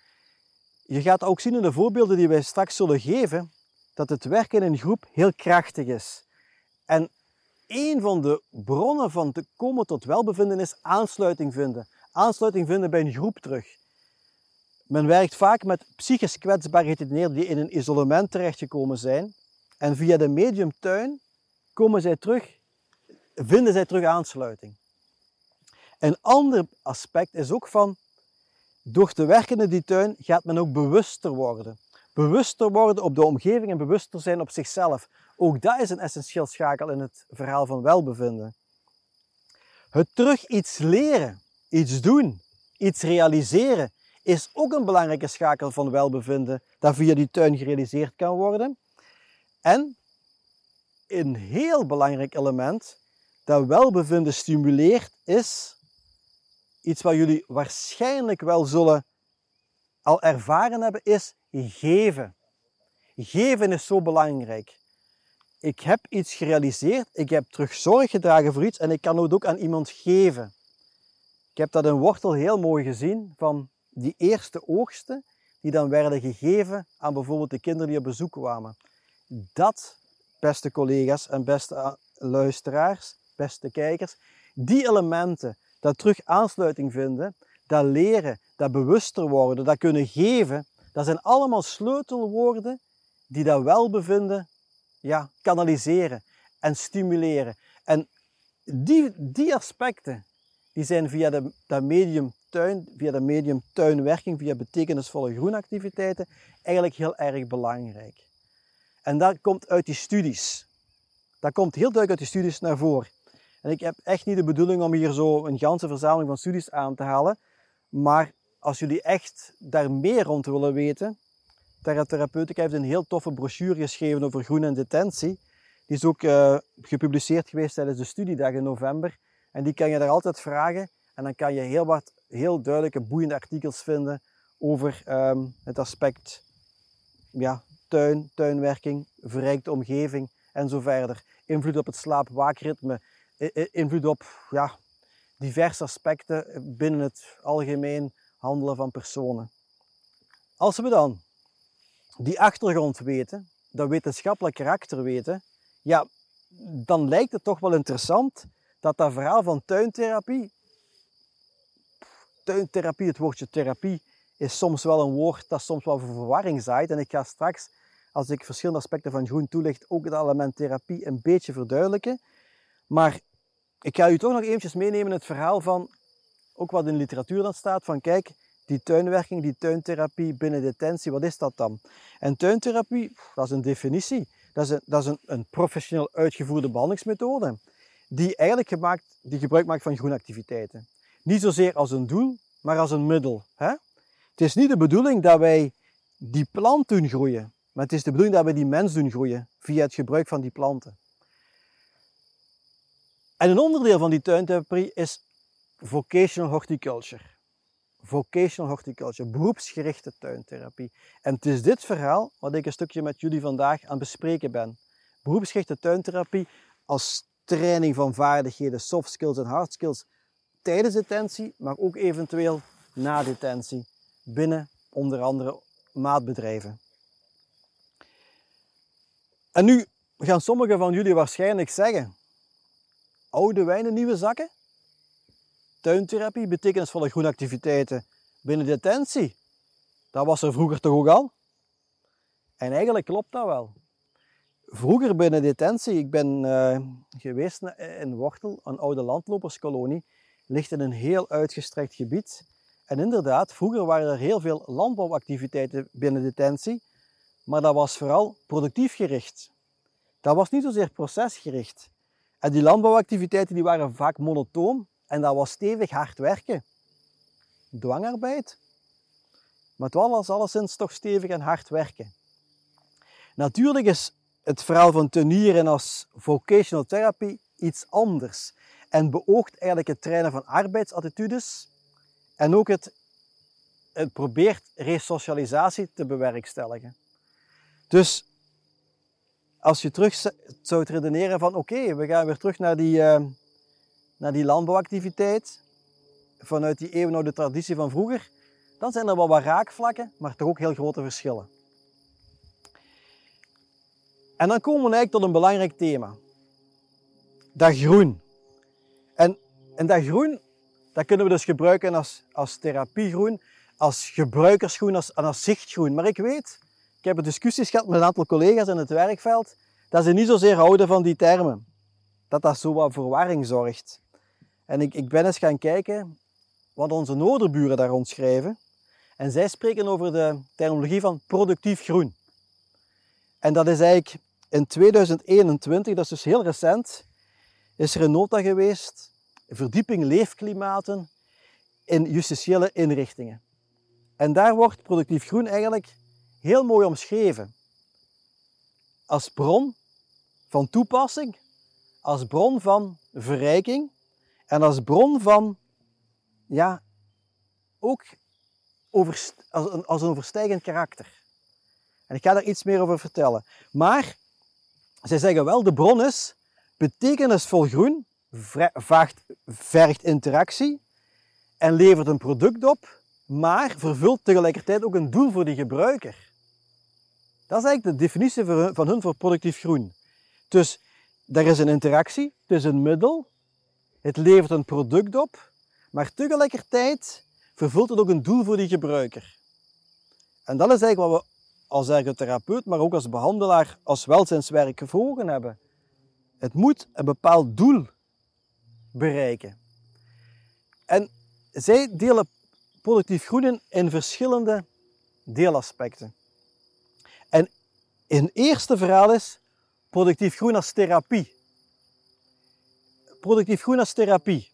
Speaker 1: Je gaat ook zien in de voorbeelden die wij straks zullen geven, dat het werken in een groep heel krachtig is. En een van de bronnen van te komen tot welbevinden is aansluiting vinden. Aansluiting vinden bij een groep terug. Men werkt vaak met psychisch kwetsbare gedetineerden die in een isolement terechtgekomen zijn. En via de mediumtuin komen zij terug, vinden zij terug aansluiting. Een ander aspect is ook van, door te werken in die tuin gaat men ook bewuster worden. Bewuster worden op de omgeving en bewuster zijn op zichzelf. Ook dat is een essentieel schakel in het verhaal van welbevinden. Het terug iets leren, iets doen, iets realiseren, is ook een belangrijke schakel van welbevinden dat via die tuin gerealiseerd kan worden. En een heel belangrijk element dat welbevinden stimuleert is iets wat jullie waarschijnlijk wel zullen al ervaren hebben, is geven. Geven is zo belangrijk ik heb iets gerealiseerd, ik heb terug zorg gedragen voor iets en ik kan het ook aan iemand geven. Ik heb dat in Wortel heel mooi gezien van die eerste oogsten die dan werden gegeven aan bijvoorbeeld de kinderen die op bezoek kwamen. Dat, beste collega's en beste luisteraars, beste kijkers, die elementen, dat terug aansluiting vinden, dat leren, dat bewuster worden, dat kunnen geven, dat zijn allemaal sleutelwoorden die dat welbevinden ja, kanaliseren en stimuleren. En die, die aspecten die zijn via de, dat medium tuin, via de medium tuinwerking, via betekenisvolle groenactiviteiten eigenlijk heel erg belangrijk. En dat komt uit die studies. Dat komt heel duidelijk uit die studies naar voren. En ik heb echt niet de bedoeling om hier zo een ganse verzameling van studies aan te halen. Maar als jullie echt daar meer rond willen weten, Therapeutica heeft een heel toffe brochure geschreven over groen en detentie. Die is ook uh, gepubliceerd geweest tijdens de studiedag in november. En die kan je daar altijd vragen. En dan kan je heel wat heel duidelijke, boeiende artikels vinden over um, het aspect ja, tuin, tuinwerking, verrijkte omgeving en zo verder. Invloed op het slaap-waakritme, invloed op ja, diverse aspecten binnen het algemeen handelen van personen. Als we dan die achtergrond weten, dat wetenschappelijk karakter weten, ja, dan lijkt het toch wel interessant dat dat verhaal van tuintherapie, tuintherapie, het woordje therapie, is soms wel een woord dat soms wel voor verwarring zaait. En ik ga straks, als ik verschillende aspecten van groen toelicht, ook het element therapie een beetje verduidelijken. Maar ik ga u toch nog eventjes meenemen in het verhaal van, ook wat in de literatuur dan staat, van kijk, die tuinwerking, die tuintherapie binnen detentie, wat is dat dan? En tuintherapie, dat is een definitie. Dat is een, dat is een, een professioneel uitgevoerde behandelingsmethode die eigenlijk die gebruik maakt van groenactiviteiten. Niet zozeer als een doel, maar als een middel. Hè? Het is niet de bedoeling dat wij die plant doen groeien, maar het is de bedoeling dat wij die mens doen groeien via het gebruik van die planten. En een onderdeel van die tuintherapie is vocational horticulture. Vocational horticulture, beroepsgerichte tuintherapie. En het is dit verhaal wat ik een stukje met jullie vandaag aan het bespreken ben. Beroepsgerichte tuintherapie als training van vaardigheden, soft skills en hard skills tijdens detentie, maar ook eventueel na detentie binnen onder andere maatbedrijven. En nu gaan sommigen van jullie waarschijnlijk zeggen: oude wijnen, nieuwe zakken? Tuintherapie, betekenisvolle groenactiviteiten binnen detentie. Dat was er vroeger toch ook al? En eigenlijk klopt dat wel. Vroeger binnen detentie, ik ben uh, geweest in Wortel, een oude landloperskolonie, ligt in een heel uitgestrekt gebied. En inderdaad, vroeger waren er heel veel landbouwactiviteiten binnen detentie, maar dat was vooral productief gericht. Dat was niet zozeer procesgericht. En die landbouwactiviteiten die waren vaak monotoon en dat was stevig hard werken. Dwangarbeid. Maar het was alleszins toch stevig en hard werken. Natuurlijk is het verhaal van tenieren als vocational therapy iets anders en beoogt eigenlijk het trainen van arbeidsattitudes en ook het, het probeert resocialisatie te bewerkstelligen. Dus als je terug zou redeneren van oké, we gaan weer terug naar die, uh, naar die landbouwactiviteit, vanuit die eeuwenoude traditie van vroeger, dan zijn er wel wat raakvlakken, maar toch ook heel grote verschillen. En dan komen we eigenlijk tot een belangrijk thema. Dat groen. En, en dat groen, dat kunnen we dus gebruiken als, als therapiegroen, als gebruikersgroen als, en als zichtgroen. Maar ik weet, ik heb discussies gehad met een aantal collega's in het werkveld, dat ze niet zozeer houden van die termen. Dat dat zo wat verwarring zorgt. En ik, ik ben eens gaan kijken wat onze noorderburen daar rond schrijven. En zij spreken over de terminologie van productief groen. En dat is eigenlijk in 2021, dat is dus heel recent, is er een nota geweest, verdieping leefklimaten in justitiële inrichtingen. En daar wordt productief groen eigenlijk heel mooi omschreven. Als bron van toepassing, als bron van verrijking en als bron van, ja, ook over, als, een, als een overstijgend karakter. En ik ga daar iets meer over vertellen. Maar zij zeggen wel, de bron is betekenisvol groen, vaagt, vergt interactie en levert een product op, maar vervult tegelijkertijd ook een doel voor die gebruiker. Dat is eigenlijk de definitie van hun voor productief groen. Dus er is een interactie, het is een middel, het levert een product op, maar tegelijkertijd vervult het ook een doel voor die gebruiker. En dat is eigenlijk wat we als ergotherapeut, maar ook als behandelaar, als welzijnswerk voor hebben. Het moet een bepaald doel bereiken. En zij delen productief groen in verschillende deelaspecten. En een eerste verhaal is productief groen als therapie. Productief groen als therapie.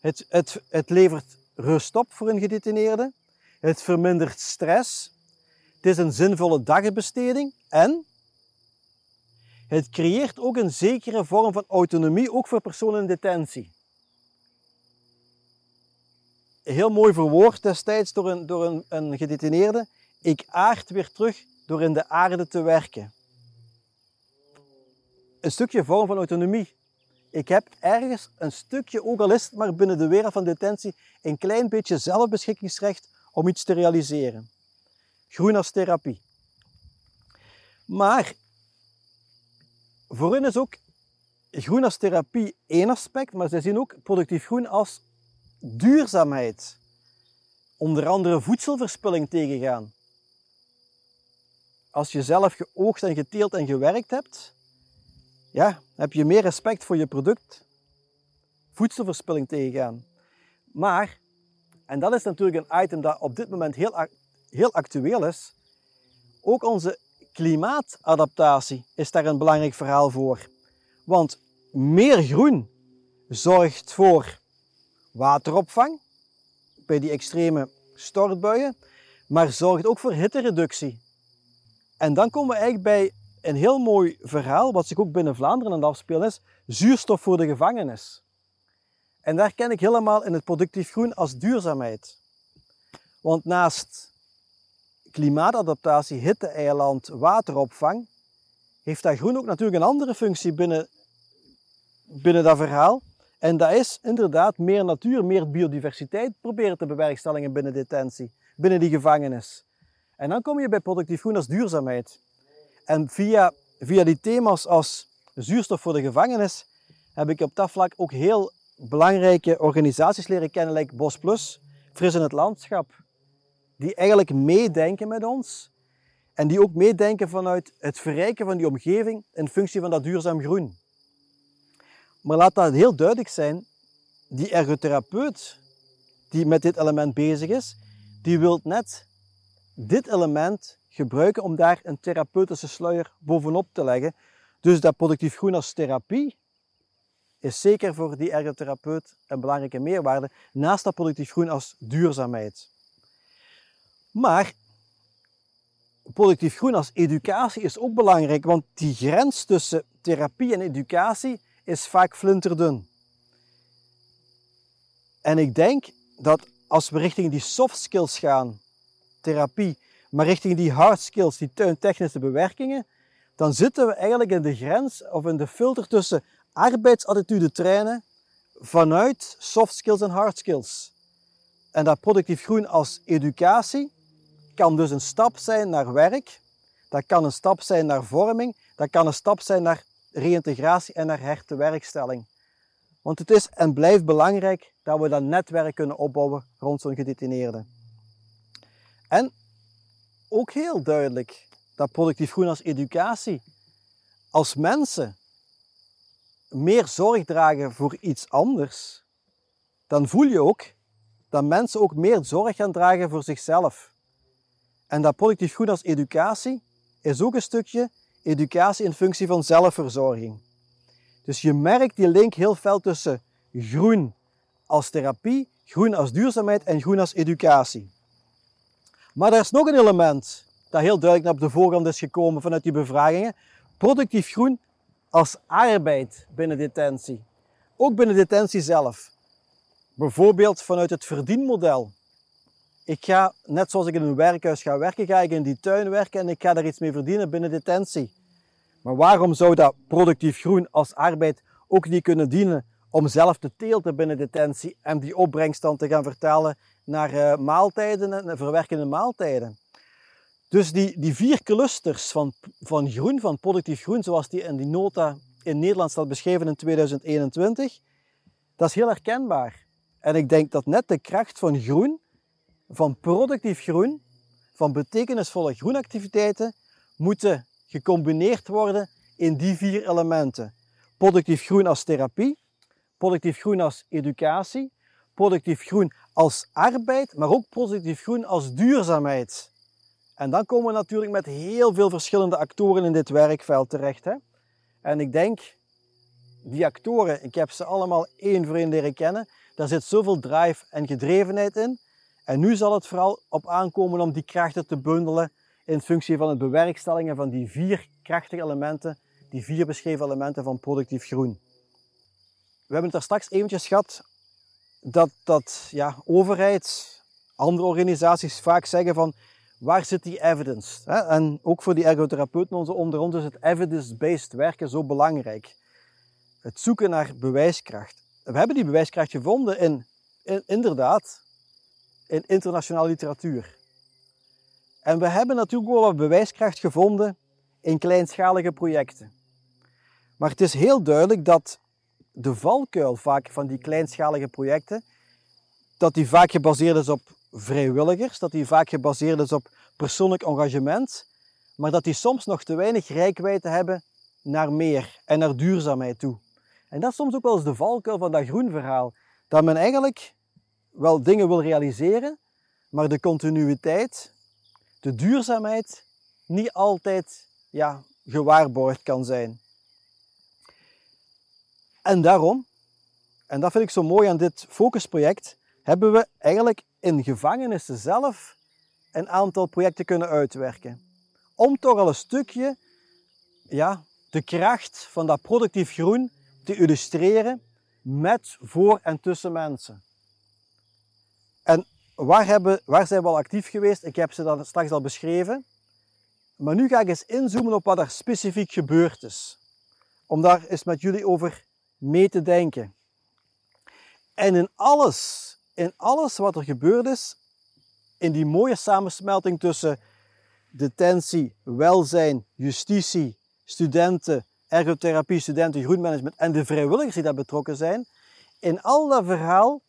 Speaker 1: Het, het, het levert rust op voor een gedetineerde. Het vermindert stress. Het is een zinvolle dagbesteding en het creëert ook een zekere vorm van autonomie, ook voor personen in detentie. Heel mooi verwoord destijds door een, door een, een gedetineerde. Ik aard weer terug door in de aarde te werken. Een stukje vorm van autonomie. Ik heb ergens een stukje, ook al is het maar binnen de wereld van detentie, een klein beetje zelfbeschikkingsrecht om iets te realiseren. Groen als therapie. Maar voor hen is ook groen als therapie één aspect, maar zij zien ook productief groen als duurzaamheid. Onder andere voedselverspilling tegengaan. Als je zelf geoogst en geteeld en gewerkt hebt, ja, heb je meer respect voor je product. Voedselverspilling tegengaan. Maar, en dat is natuurlijk een item dat op dit moment heel, heel actueel is, ook onze klimaatadaptatie is daar een belangrijk verhaal voor. Want meer groen zorgt voor wateropvang bij die extreme stortbuien, maar zorgt ook voor hittereductie. En dan komen we eigenlijk bij een heel mooi verhaal, wat zich ook binnen Vlaanderen aan het afspelen is, zuurstof voor de gevangenis. En daar ken ik helemaal in het productief groen als duurzaamheid. Want naast klimaatadaptatie, hitte-eiland, wateropvang, heeft dat groen ook natuurlijk een andere functie binnen, binnen dat verhaal. En dat is inderdaad meer natuur, meer biodiversiteit proberen te bewerkstelligen binnen detentie, binnen die gevangenis. En dan kom je bij productief groen als duurzaamheid. En via, via die thema's als zuurstof voor de gevangenis heb ik op dat vlak ook heel belangrijke organisaties leren kennen, like Bos Plus, Fris in het Landschap, die eigenlijk meedenken met ons en die ook meedenken vanuit het verrijken van die omgeving in functie van dat duurzaam groen. Maar laat dat heel duidelijk zijn, die ergotherapeut die met dit element bezig is, die wil net dit element gebruiken om daar een therapeutische sluier bovenop te leggen. Dus dat productief groen als therapie is zeker voor die ergotherapeut een belangrijke meerwaarde, naast dat productief groen als duurzaamheid. Maar productief groen als educatie is ook belangrijk, want die grens tussen therapie en educatie is vaak flinterdun. En ik denk dat als we richting die soft skills gaan, therapie, maar richting die hard skills, die tuintechnische bewerkingen, dan zitten we eigenlijk in de grens of in de filter tussen arbeidsattitude trainen vanuit soft skills en hard skills. En dat productief groen als educatie kan dus een stap zijn naar werk, dat kan een stap zijn naar vorming, dat kan een stap zijn naar reïntegratie en naar hertewerkstelling. Want het is en blijft belangrijk dat we dat netwerk kunnen opbouwen rond zo'n gedetineerde. En ook heel duidelijk dat productief groen als educatie, als mensen meer zorg dragen voor iets anders, dan voel je ook dat mensen ook meer zorg gaan dragen voor zichzelf. En dat productief groen als educatie is ook een stukje educatie in functie van zelfverzorging. Dus je merkt die link heel fel tussen groen als therapie, groen als duurzaamheid en groen als educatie. Maar er is nog een element dat heel duidelijk naar op de voorgrond is gekomen vanuit die bevragingen. Productief groen als arbeid binnen detentie. Ook binnen detentie zelf. Bijvoorbeeld vanuit het verdienmodel. Ik ga, net zoals ik in een werkhuis ga werken, ga ik in die tuin werken en ik ga daar iets mee verdienen binnen detentie. Maar waarom zou dat productief groen als arbeid ook niet kunnen dienen om zelf te teelten binnen detentie en die opbrengst dan te gaan vertalen naar uh, maaltijden en verwerkende maaltijden? Dus die, die vier clusters van, van groen, van productief groen, zoals die in die nota in Nederland staat beschreven in 2021, dat is heel herkenbaar. En ik denk dat net de kracht van groen, van productief groen, van betekenisvolle groenactiviteiten, moeten gecombineerd worden in die vier elementen. Productief groen als therapie, productief groen als educatie, productief groen als arbeid, maar ook productief groen als duurzaamheid. En dan komen we natuurlijk met heel veel verschillende actoren in dit werkveld terecht. Hè? En ik denk, die actoren, ik heb ze allemaal één voor één leren kennen. Daar zit zoveel drive en gedrevenheid in. En nu zal het vooral op aankomen om die krachten te bundelen in functie van het bewerkstellingen van die vier krachtige elementen, die vier beschreven elementen van productief groen. We hebben het daar straks eventjes gehad dat, dat ja, overheid, andere organisaties vaak zeggen van waar zit die evidence? En ook voor die ergotherapeuten onder ons is het evidence-based werken zo belangrijk. Het zoeken naar bewijskracht. We hebben die bewijskracht gevonden in, in inderdaad, in internationale literatuur. En we hebben natuurlijk ook wat bewijskracht gevonden in kleinschalige projecten. Maar het is heel duidelijk dat de valkuil vaak van die kleinschalige projecten, dat die vaak gebaseerd is op vrijwilligers, dat die vaak gebaseerd is op persoonlijk engagement, maar dat die soms nog te weinig rijkwijde hebben naar meer en naar duurzaamheid toe. En dat is soms ook wel eens de valkuil van dat groenverhaal. Dat men eigenlijk wel dingen wil realiseren, maar de continuïteit, de duurzaamheid niet altijd ja, gewaarborgd kan zijn. En daarom, en dat vind ik zo mooi aan dit focusproject, hebben we eigenlijk in gevangenissen zelf een aantal projecten kunnen uitwerken. Om toch al een stukje ja, de kracht van dat productief groen te illustreren met, voor en tussen mensen. En waar, hebben, waar zijn we al actief geweest? Ik heb ze dan straks al beschreven. Maar nu ga ik eens inzoomen op wat er specifiek gebeurd is. Om daar eens met jullie over mee te denken. En in alles, in alles wat er gebeurd is, in die mooie samensmelting tussen detentie, welzijn, justitie, studenten, ergotherapie, studenten, groenmanagement en de vrijwilligers die daar betrokken zijn, in al dat verhaal,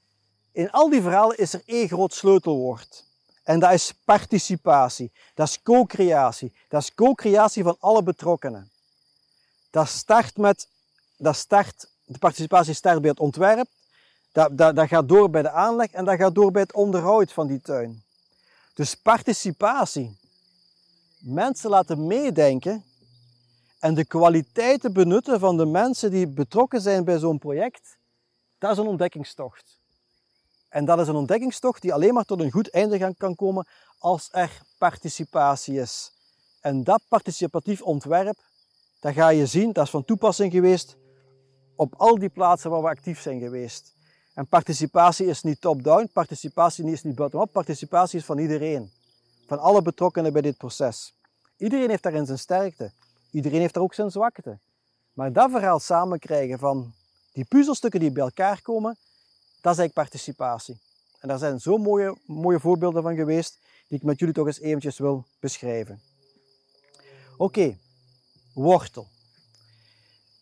Speaker 1: in al die verhalen is er één groot sleutelwoord. En dat is participatie. Dat is co-creatie. Dat is co-creatie van alle betrokkenen. Dat start met, dat start, de participatie start bij het ontwerp, dat, dat, dat gaat door bij de aanleg en dat gaat door bij het onderhoud van die tuin. Dus participatie. Mensen laten meedenken en de kwaliteiten benutten van de mensen die betrokken zijn bij zo'n project, dat is een ontdekkingstocht. En dat is een ontdekkingstocht die alleen maar tot een goed einde kan komen als er participatie is. En dat participatief ontwerp, dat ga je zien, dat is van toepassing geweest op al die plaatsen waar we actief zijn geweest. En participatie is niet top-down, participatie is niet bottom-up, participatie is van iedereen. Van alle betrokkenen bij dit proces. Iedereen heeft daarin zijn sterkte. Iedereen heeft daar ook zijn zwakte. Maar dat verhaal samenkrijgen van die puzzelstukken die bij elkaar komen, dat is eigenlijk participatie. En daar zijn zo mooie, mooie voorbeelden van geweest, die ik met jullie toch eens eventjes wil beschrijven. Oké, wortel.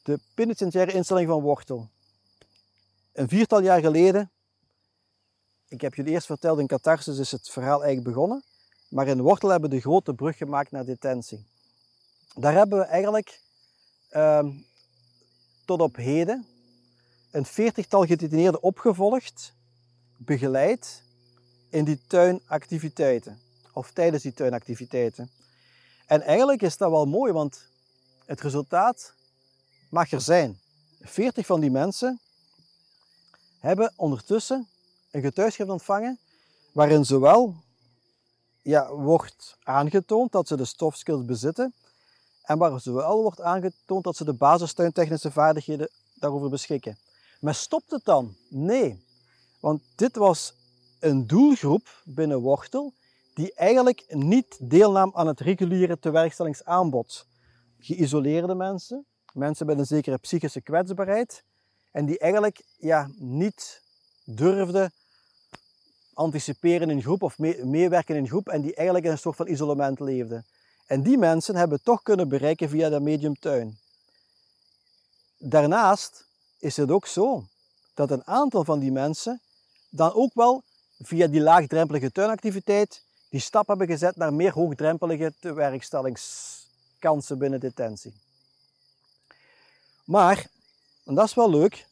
Speaker 1: De penitentiaire instelling van Wortel. Een viertal jaar geleden, ik heb jullie eerst verteld, in Catharsis is het verhaal eigenlijk begonnen, maar in Wortel hebben we de grote brug gemaakt naar detentie. Daar hebben we eigenlijk ehm, tot op heden een veertigtal gedetineerden opgevolgd, begeleid in die tuinactiviteiten, of tijdens die tuinactiviteiten. En eigenlijk is dat wel mooi, want het resultaat mag er zijn. 40 van die mensen hebben ondertussen een getuigschrift ontvangen waarin zowel ja, wordt aangetoond dat ze de stofskills bezitten en waar zowel wordt aangetoond dat ze de basistuintechnische vaardigheden daarover beschikken. Maar stopt het dan? Nee, want dit was een doelgroep binnen Wortel die eigenlijk niet deelnam aan het reguliere tewerkstellingsaanbod. Geïsoleerde mensen, mensen met een zekere psychische kwetsbaarheid en die eigenlijk ja, niet durfden anticiperen in groep of meewerken in groep en die eigenlijk in een soort van isolement leefden. En die mensen hebben toch kunnen bereiken via de medium tuin. Daarnaast is het ook zo dat een aantal van die mensen dan ook wel via die laagdrempelige tuinactiviteit die stap hebben gezet naar meer hoogdrempelige werkstellingskansen binnen detentie. Maar, en dat is wel leuk,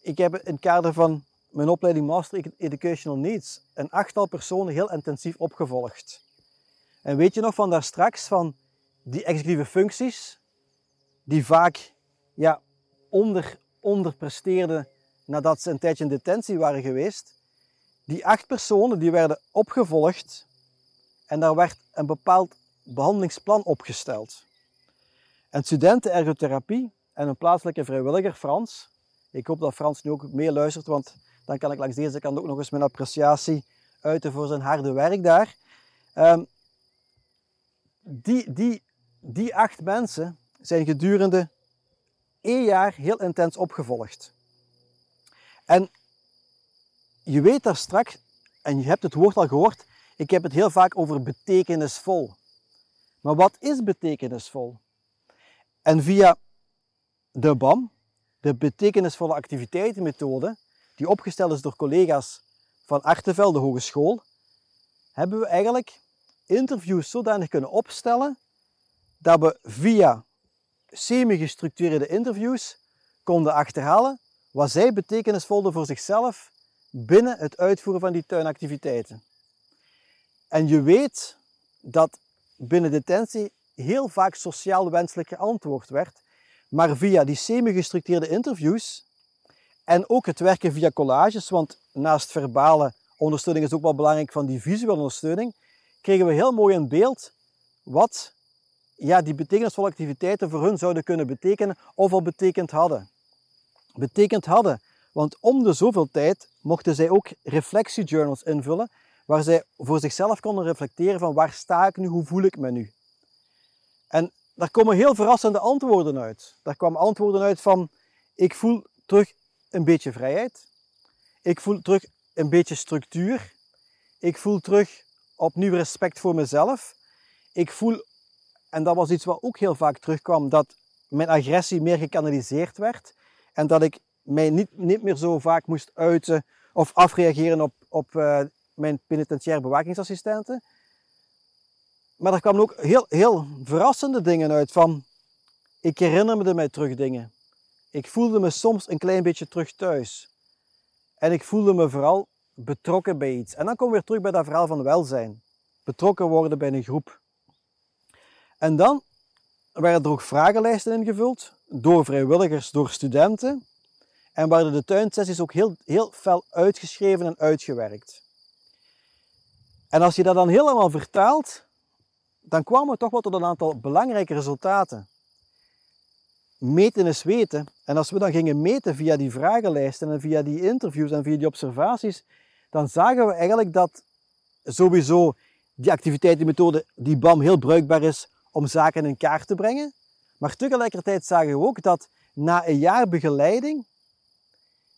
Speaker 1: ik heb in het kader van mijn opleiding Master Educational Needs een achttal personen heel intensief opgevolgd. En weet je nog van daar straks, van die executieve functies, die vaak ja, onder, onderpresteerden nadat ze een tijdje in detentie waren geweest. Die acht personen die werden opgevolgd en daar werd een bepaald behandelingsplan opgesteld. Een studentenergotherapie en een plaatselijke vrijwilliger, Frans. Ik hoop dat Frans nu ook meer luistert, want dan kan ik langs deze kant ook nog eens mijn appreciatie uiten voor zijn harde werk daar. Um, die, die, die acht mensen zijn gedurende één jaar heel intens opgevolgd. En je weet daar straks, en je hebt het woord al gehoord, ik heb het heel vaak over betekenisvol. Maar wat is betekenisvol? En via de BAM, de betekenisvolle activiteitenmethode, die opgesteld is door collega's van Artevelde Hogeschool, hebben we eigenlijk interviews zodanig kunnen opstellen dat we via semi-gestructureerde interviews konden achterhalen wat zij betekenisvol voor zichzelf binnen het uitvoeren van die tuinactiviteiten. En je weet dat binnen detentie heel vaak sociaal wenselijk geantwoord werd, maar via die semi-gestructureerde interviews en ook het werken via collages, want naast verbale ondersteuning is ook wel belangrijk van die visuele ondersteuning, kregen we heel mooi een beeld wat ja, die betekenisvolle activiteiten voor hun zouden kunnen betekenen of al betekend hadden. Betekend hadden, want om de zoveel tijd mochten zij ook reflectiejournals invullen, waar zij voor zichzelf konden reflecteren van waar sta ik nu, hoe voel ik me nu. En daar komen heel verrassende antwoorden uit. Daar kwamen antwoorden uit van ik voel terug een beetje vrijheid, ik voel terug een beetje structuur, ik voel terug opnieuw respect voor mezelf, ik voel en dat was iets wat ook heel vaak terugkwam, dat mijn agressie meer gekanaliseerd werd en dat ik mij niet, niet meer zo vaak moest uiten of afreageren op, op uh, mijn penitentiaire bewakingsassistenten. Maar er kwamen ook heel, heel verrassende dingen uit van, ik herinnerde mij terug dingen. Ik voelde me soms een klein beetje terug thuis. En ik voelde me vooral betrokken bij iets. En dan komen we weer terug bij dat verhaal van welzijn. Betrokken worden bij een groep. En dan werden er ook vragenlijsten ingevuld door vrijwilligers, door studenten. En werden de tuinsessies ook heel, heel fel uitgeschreven en uitgewerkt. En als je dat dan helemaal vertaalt, dan kwamen we toch wel tot een aantal belangrijke resultaten. Meten is weten. En als we dan gingen meten via die vragenlijsten en via die interviews en via die observaties, dan zagen we eigenlijk dat sowieso die activiteitenmethode, die BAM, heel bruikbaar is om zaken in kaart te brengen. Maar tegelijkertijd zagen we ook dat na een jaar begeleiding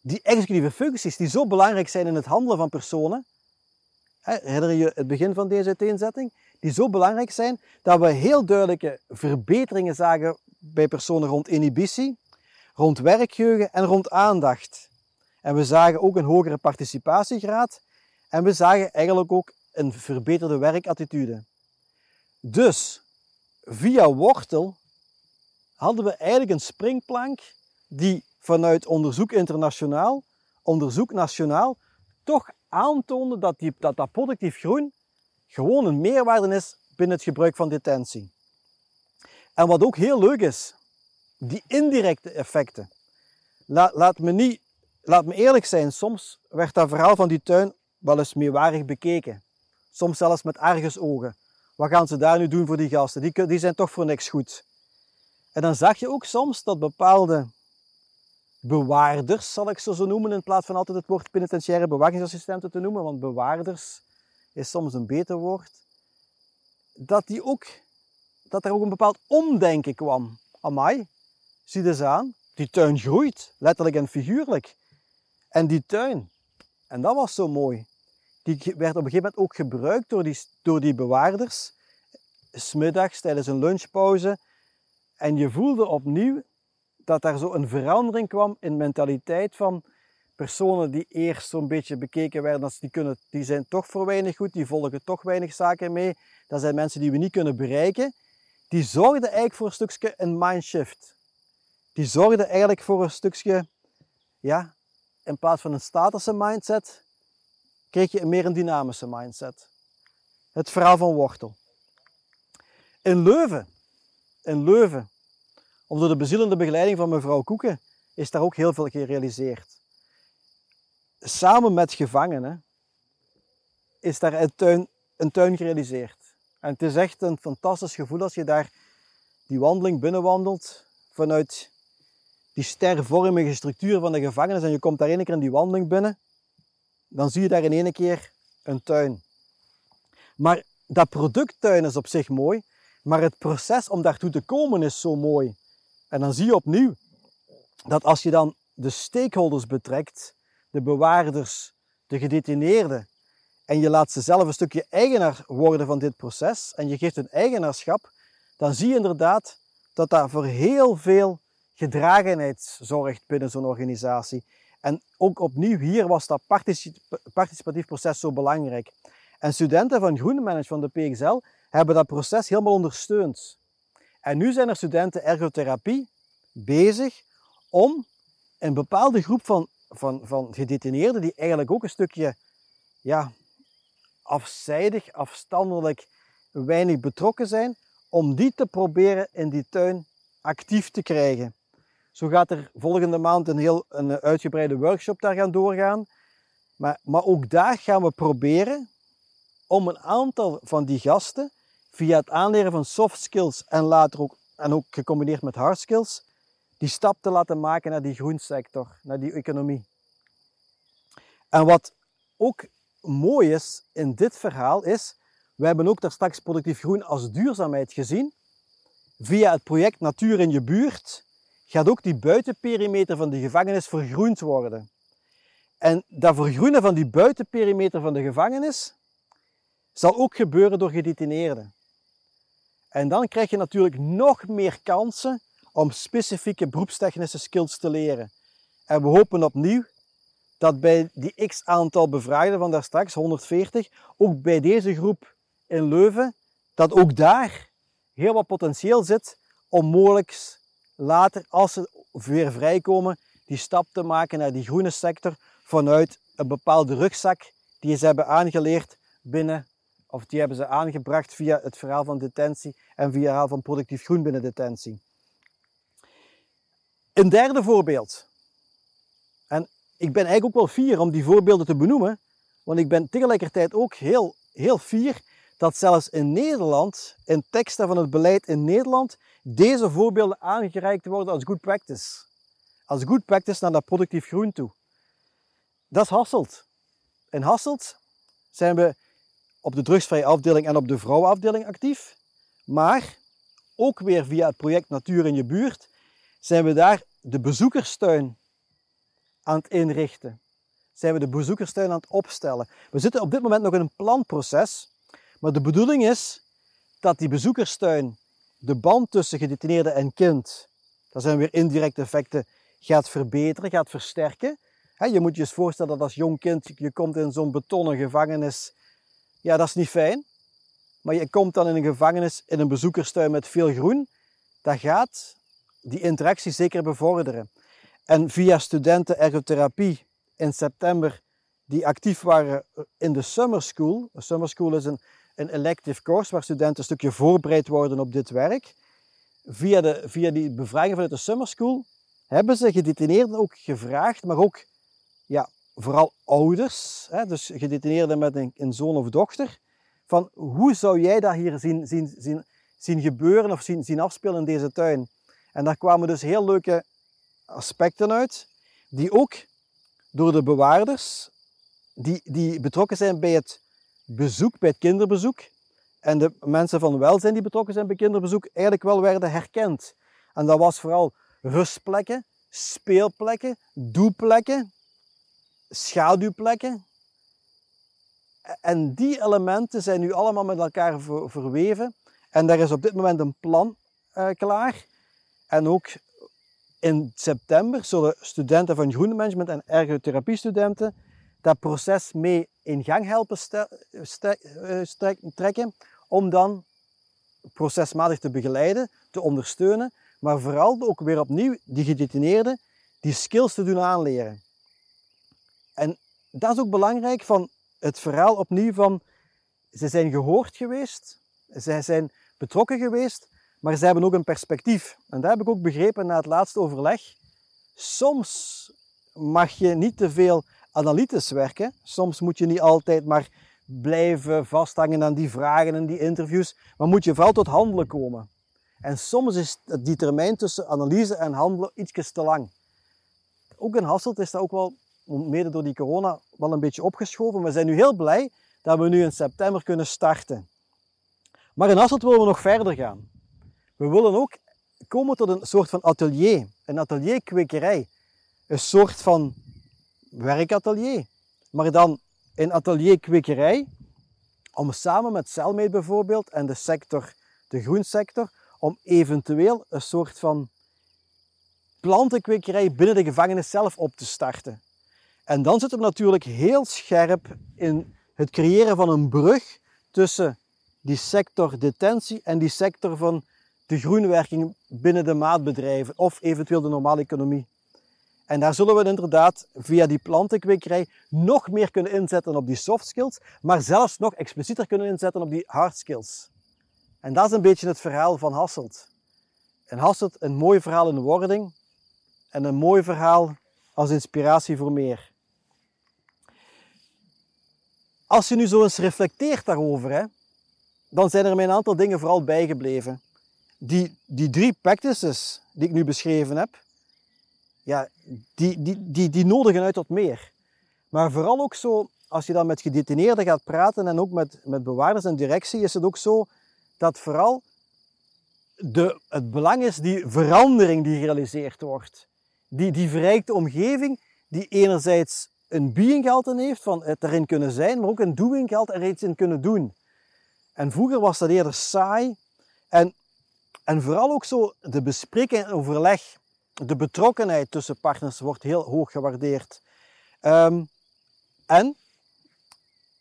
Speaker 1: die executieve functies die zo belangrijk zijn in het handelen van personen, herinner je het begin van deze uiteenzetting, die zo belangrijk zijn dat we heel duidelijke verbeteringen zagen bij personen rond inhibitie, rond werkgeheugen en rond aandacht. En we zagen ook een hogere participatiegraad en we zagen eigenlijk ook een verbeterde werkattitude. Dus via wortel hadden we eigenlijk een springplank die vanuit onderzoek internationaal, onderzoek nationaal, toch aantoonde dat, die, dat, dat productief groen gewoon een meerwaarde is binnen het gebruik van detentie. En wat ook heel leuk is, die indirecte effecten. Laat, laat, me, niet, laat me eerlijk zijn, soms werd dat verhaal van die tuin wel eens meewarig bekeken. Soms zelfs met argusogen. Wat gaan ze daar nu doen voor die gasten? Die, die zijn toch voor niks goed. En dan zag je ook soms dat bepaalde bewaarders, zal ik ze zo noemen, in plaats van altijd het woord penitentiaire bewakingsassistenten te noemen, want bewaarders is soms een beter woord, dat, die ook, dat er ook een bepaald omdenken kwam. Amai, zie eens aan, die tuin groeit, letterlijk en figuurlijk. En die tuin, en dat was zo mooi, die werd op een gegeven moment ook gebruikt door die, door die bewaarders, smiddags tijdens een lunchpauze. En je voelde opnieuw dat daar zo een verandering kwam in mentaliteit van personen die eerst zo'n beetje bekeken werden als die, kunnen, die zijn toch voor weinig goed, die volgen toch weinig zaken mee. Dat zijn mensen die we niet kunnen bereiken. Die zorgden eigenlijk voor een stukje een mindshift. Die zorgden eigenlijk voor een stukje, ja, in plaats van een statische mindset, kreeg je een meer een dynamische mindset. Het verhaal van Wortel. In Leuven, in Leuven, onder de bezielende begeleiding van mevrouw Koeken, is daar ook heel veel gerealiseerd. Samen met gevangenen is daar een tuin, een tuin gerealiseerd. En het is echt een fantastisch gevoel als je daar die wandeling binnenwandelt vanuit die stervormige structuur van de gevangenis en je komt daar één keer in die wandeling binnen dan zie je daar in één keer een tuin. Maar dat producttuin is op zich mooi, maar het proces om daartoe te komen is zo mooi. En dan zie je opnieuw dat als je dan de stakeholders betrekt, de bewaarders, de gedetineerden, en je laat ze zelf een stukje eigenaar worden van dit proces en je geeft hun eigenaarschap, dan zie je inderdaad dat dat voor heel veel gedragenheid zorgt binnen zo'n organisatie. En ook opnieuw hier was dat participatief proces zo belangrijk. En studenten van Groenmanagement van de PXL hebben dat proces helemaal ondersteund. En nu zijn er studenten ergotherapie bezig om een bepaalde groep van, van, van gedetineerden, die eigenlijk ook een stukje ja, afzijdig, afstandelijk, weinig betrokken zijn, om die te proberen in die tuin actief te krijgen. Zo gaat er volgende maand een heel een uitgebreide workshop daar gaan doorgaan. Maar, maar ook daar gaan we proberen om een aantal van die gasten via het aanleren van soft skills en later ook, en ook gecombineerd met hard skills, die stap te laten maken naar die groensector, naar die economie. En wat ook mooi is in dit verhaal is, we hebben ook daar straks productief groen als duurzaamheid gezien. Via het project Natuur in je buurt gaat ook die buitenperimeter van de gevangenis vergroend worden. En dat vergroenen van die buitenperimeter van de gevangenis zal ook gebeuren door gedetineerden. En dan krijg je natuurlijk nog meer kansen om specifieke beroepstechnische skills te leren. En we hopen opnieuw dat bij die x aantal bevraagden van daar straks, 140, ook bij deze groep in Leuven, dat ook daar heel wat potentieel zit om mogelijk later, als ze weer vrijkomen, die stap te maken naar die groene sector vanuit een bepaalde rugzak die ze hebben aangeleerd binnen, of die hebben ze aangebracht via het verhaal van detentie en via het verhaal van productief groen binnen detentie. Een derde voorbeeld. En ik ben eigenlijk ook wel fier om die voorbeelden te benoemen, want ik ben tegelijkertijd ook heel, heel fier dat zelfs in Nederland, in teksten van het beleid in Nederland, deze voorbeelden aangereikt worden als good practice. Als good practice naar dat productief groen toe. Dat is Hasselt. In Hasselt zijn we op de drugsvrije afdeling en op de vrouwenafdeling actief. Maar ook weer via het project Natuur in je buurt zijn we daar de bezoekerstuin aan het inrichten. Zijn we de bezoekerstuin aan het opstellen. We zitten op dit moment nog in een planproces. Maar de bedoeling is dat die bezoekerstuin de band tussen gedetineerde en kind, dat zijn weer indirecte effecten, gaat verbeteren, gaat versterken. je moet je eens voorstellen dat als jong kind je komt in zo'n betonnen gevangenis. Ja, dat is niet fijn. Maar je komt dan in een gevangenis, in een bezoekerstuin met veel groen. Dat gaat die interactie zeker bevorderen. En via studenten ergotherapie in september, die actief waren in de summer school. De summer school is een een elective course waar studenten een stukje voorbereid worden op dit werk. Via, de, via die bevraging vanuit de summer school hebben ze gedetineerden ook gevraagd, maar ook ja, vooral ouders, hè, dus gedetineerden met een, een, zoon of dochter, van hoe zou jij dat hier zien, zien, zien, zien gebeuren of zien, zien afspelen in deze tuin? En daar kwamen dus heel leuke aspecten uit, die ook door de bewaarders, die, die betrokken zijn bij het bezoek, bij het kinderbezoek, en de mensen van welzijn die betrokken zijn bij kinderbezoek, eigenlijk wel werden herkend. En dat was vooral rustplekken, speelplekken, doelplekken, schaduwplekken. En die elementen zijn nu allemaal met elkaar verweven. En daar is op dit moment een plan uh, klaar. En ook in september zullen studenten van groenmanagement en ergotherapiestudenten dat proces mee in gang helpen eh, trekken, om dan procesmatig te begeleiden, te ondersteunen, maar vooral ook weer opnieuw die gedetineerden die skills te doen aanleren. En dat is ook belangrijk van het verhaal opnieuw van ze zijn gehoord geweest, zij zijn betrokken geweest, maar ze hebben ook een perspectief. En dat heb ik ook begrepen na het laatste overleg. Soms mag je niet te veel analytisch werken. Soms moet je niet altijd maar blijven vasthangen aan die vragen en die interviews, maar moet je vooral tot handelen komen. En soms is die termijn tussen analyse en handelen iets te lang. Ook in Hasselt is dat ook wel, mede door die corona, wel een beetje opgeschoven. We zijn nu heel blij dat we nu in september kunnen starten. Maar in Hasselt willen we nog verder gaan. We willen ook komen tot een soort van atelier, een atelierkwekerij. Een soort van werkatelier. Maar dan een atelierkwekerij, om samen met Cellmate bijvoorbeeld en de sector, de groensector, om eventueel een soort van plantenkwekerij binnen de gevangenis zelf op te starten. En dan zitten we natuurlijk heel scherp in het creëren van een brug tussen die sector detentie en die sector van de groenwerking binnen de maatbedrijven of eventueel de normale economie. En daar zullen we inderdaad via die plantenkwekerij nog meer kunnen inzetten op die soft skills, maar zelfs nog explicieter kunnen inzetten op die hard skills. En dat is een beetje het verhaal van Hasselt. En Hasselt een mooi verhaal in wording en een mooi verhaal als inspiratie voor meer. Als je nu zo eens reflecteert daarover, hè, dan zijn er mij een aantal dingen vooral bijgebleven. Die, die drie practices die ik nu beschreven heb, ja, die, die, die, die nodigen uit tot meer. Maar vooral ook zo, als je dan met gedetineerden gaat praten en ook met, met bewaarders en directie, is het ook zo dat vooral de, het belang is die verandering die gerealiseerd wordt. Die, die verrijkte omgeving, die enerzijds een being gehalte heeft van het erin kunnen zijn, maar ook een doing gehalte er iets in kunnen doen. En vroeger was dat eerder saai. En, en vooral ook zo de bespreking en overleg, de betrokkenheid tussen partners wordt heel hoog gewaardeerd. Um, en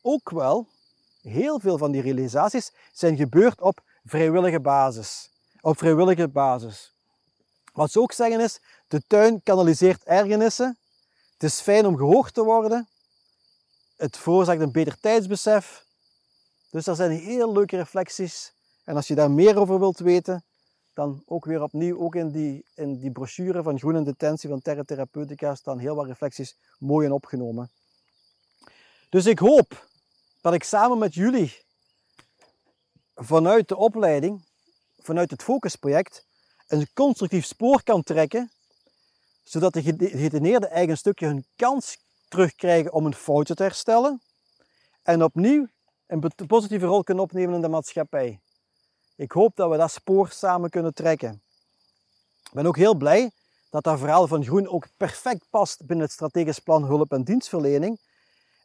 Speaker 1: ook wel, heel veel van die realisaties zijn gebeurd op vrijwillige basis. Op vrijwillige basis. Wat ze ook zeggen is, de tuin kanaliseert ergernissen. Het is fijn om gehoord te worden. Het veroorzaakt een beter tijdsbesef. Dus dat zijn heel leuke reflecties. En als je daar meer over wilt weten, dan ook weer opnieuw, ook in die, in die brochure van Groen en Detentie van Terra Therapeutica staan heel wat reflecties mooi in opgenomen. Dus ik hoop dat ik samen met jullie vanuit de opleiding, vanuit het focusproject, een constructief spoor kan trekken, zodat de gedetineerden eigen stukje hun kans terugkrijgen om een fouten te herstellen en opnieuw een positieve rol kunnen opnemen in de maatschappij. Ik hoop dat we dat spoor samen kunnen trekken. Ik ben ook heel blij dat dat verhaal van Groen ook perfect past binnen het strategisch plan hulp en dienstverlening.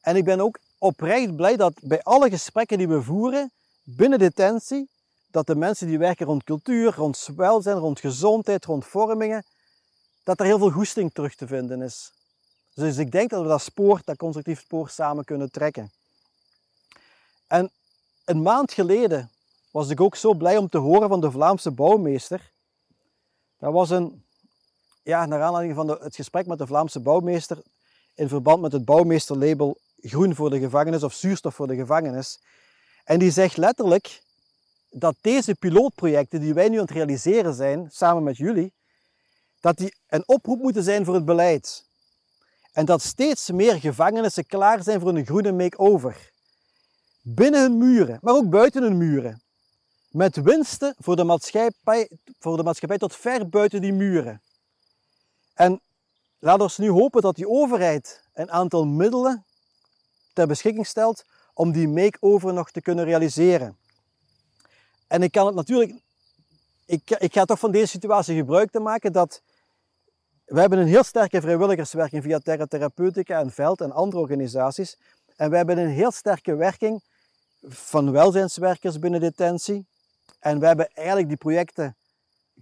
Speaker 1: En ik ben ook oprecht blij dat bij alle gesprekken die we voeren binnen detentie, dat de mensen die werken rond cultuur, rond welzijn, rond gezondheid, rond vormingen, dat er heel veel goesting terug te vinden is. Dus ik denk dat we dat spoor, dat constructief spoor, samen kunnen trekken. En een maand geleden was ik ook zo blij om te horen van de Vlaamse bouwmeester. Dat was een, ja, naar aanleiding van de, het gesprek met de Vlaamse bouwmeester in verband met het bouwmeesterlabel groen voor de gevangenis of zuurstof voor de gevangenis. En die zegt letterlijk dat deze pilootprojecten die wij nu aan het realiseren zijn, samen met jullie, dat die een oproep moeten zijn voor het beleid. En dat steeds meer gevangenissen klaar zijn voor een groene make-over binnen hun muren, maar ook buiten hun muren. Met winsten voor de maatschappij, voor de maatschappij tot ver buiten die muren. En laten we nu hopen dat die overheid een aantal middelen ter beschikking stelt om die make-over nog te kunnen realiseren. En ik kan het natuurlijk, ik, ik ga toch van deze situatie gebruik te maken dat we hebben een heel sterke vrijwilligerswerking via Terra Therapeutica en Veld en andere organisaties. En we hebben een heel sterke werking van welzijnswerkers binnen detentie. En we hebben eigenlijk die projecten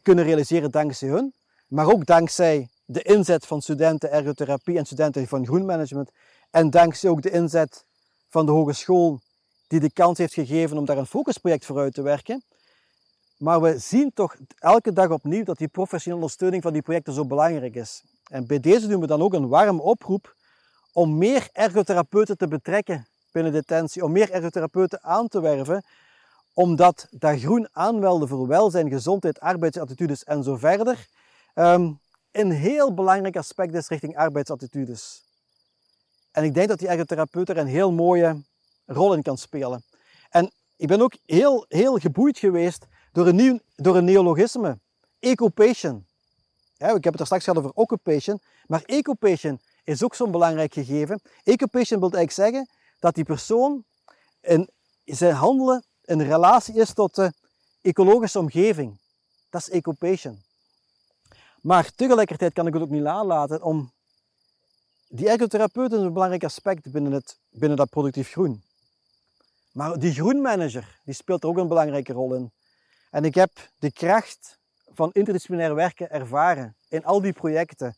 Speaker 1: kunnen realiseren dankzij hun, maar ook dankzij de inzet van studenten ergotherapie en studenten van groenmanagement. En dankzij ook de inzet van de hogeschool die de kans heeft gegeven om daar een focusproject voor uit te werken. Maar we zien toch elke dag opnieuw dat die professionele ondersteuning van die projecten zo belangrijk is. En bij deze doen we dan ook een warme oproep om meer ergotherapeuten te betrekken binnen detentie, om meer ergotherapeuten aan te werven, omdat dat groen aanmelden voor welzijn, gezondheid, arbeidsattitudes en zo verder, um, een heel belangrijk aspect is richting arbeidsattitudes. En ik denk dat die ergotherapeut er een heel mooie rol in kan spelen. En ik ben ook heel, heel geboeid geweest door een, nieuw, door een neologisme. Ecopation. Ja, ik heb het er straks gehad over occupation, maar ecopation is ook zo'n belangrijk gegeven. Ecopation wil eigenlijk zeggen dat die persoon in zijn handelen een relatie is tot de ecologische omgeving. Dat is ecopation. Maar tegelijkertijd kan ik het ook niet nalaten om die ergotherapeut is een belangrijk aspect binnen, het, binnen dat productief groen. Maar die groenmanager die speelt er ook een belangrijke rol in. En ik heb de kracht van interdisciplinair werken ervaren in al die projecten.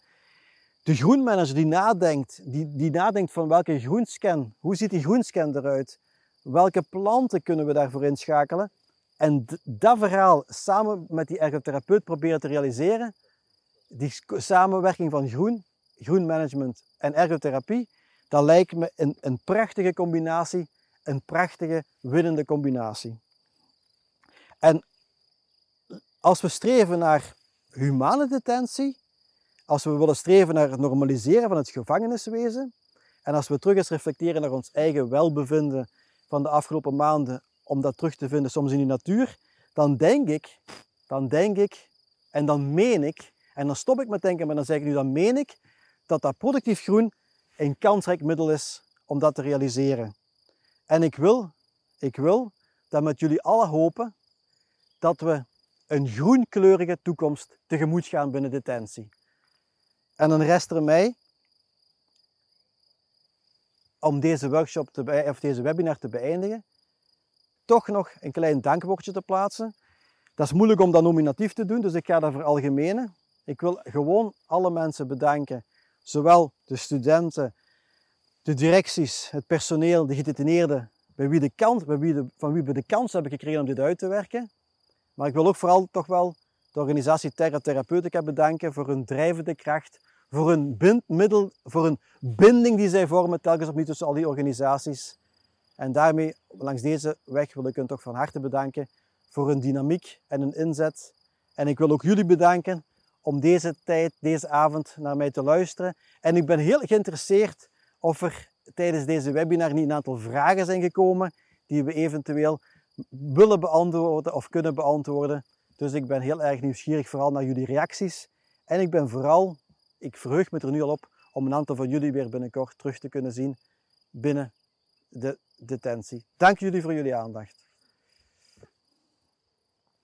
Speaker 1: De groenmanager die nadenkt, die, die nadenkt van welke groenscan, hoe ziet die groenscan eruit? Welke planten kunnen we daarvoor inschakelen? En dat verhaal samen met die ergotherapeut proberen te realiseren, die samenwerking van groen, groenmanagement en ergotherapie, dat lijkt me een, een prachtige combinatie, een prachtige winnende combinatie. En als we streven naar humane detentie, als we willen streven naar het normaliseren van het gevangeniswezen, en als we terug eens reflecteren naar ons eigen welbevinden van de afgelopen maanden, om dat terug te vinden soms in die natuur, dan denk ik, dan denk ik en dan meen ik, en dan stop ik met denken, maar dan zeg ik nu, dan meen ik dat dat productief groen een kansrijk middel is om dat te realiseren. En ik wil, ik wil dat met jullie allen hopen dat we een groenkleurige toekomst tegemoet gaan binnen detentie. En dan rest er mij om deze workshop te, of deze webinar te beëindigen, toch nog een klein dankwoordje te plaatsen. Dat is moeilijk om dat nominatief te doen, dus ik ga dat veralgemenen. Ik wil gewoon alle mensen bedanken, zowel de studenten, de directies, het personeel, de gedetineerden, bij wie de kans, bij wie de, van wie we de kans hebben gekregen om dit uit te werken. Maar ik wil ook vooral toch wel de organisatie Terra Therapeutica bedanken voor hun drijvende kracht, voor hun bindmiddel, voor een binding die zij vormen telkens opnieuw tussen al die organisaties. En daarmee, langs deze weg, wil ik hen toch van harte bedanken voor hun dynamiek en hun inzet. En ik wil ook jullie bedanken om deze tijd, deze avond naar mij te luisteren. En ik ben heel geïnteresseerd of er tijdens deze webinar niet een aantal vragen zijn gekomen die we eventueel willen beantwoorden of kunnen beantwoorden. Dus ik ben heel erg nieuwsgierig vooral naar jullie reacties. En ik ben vooral, ik verheug me er nu al op om een aantal van jullie weer binnenkort terug te kunnen zien binnen de detentie. Dank jullie voor jullie aandacht.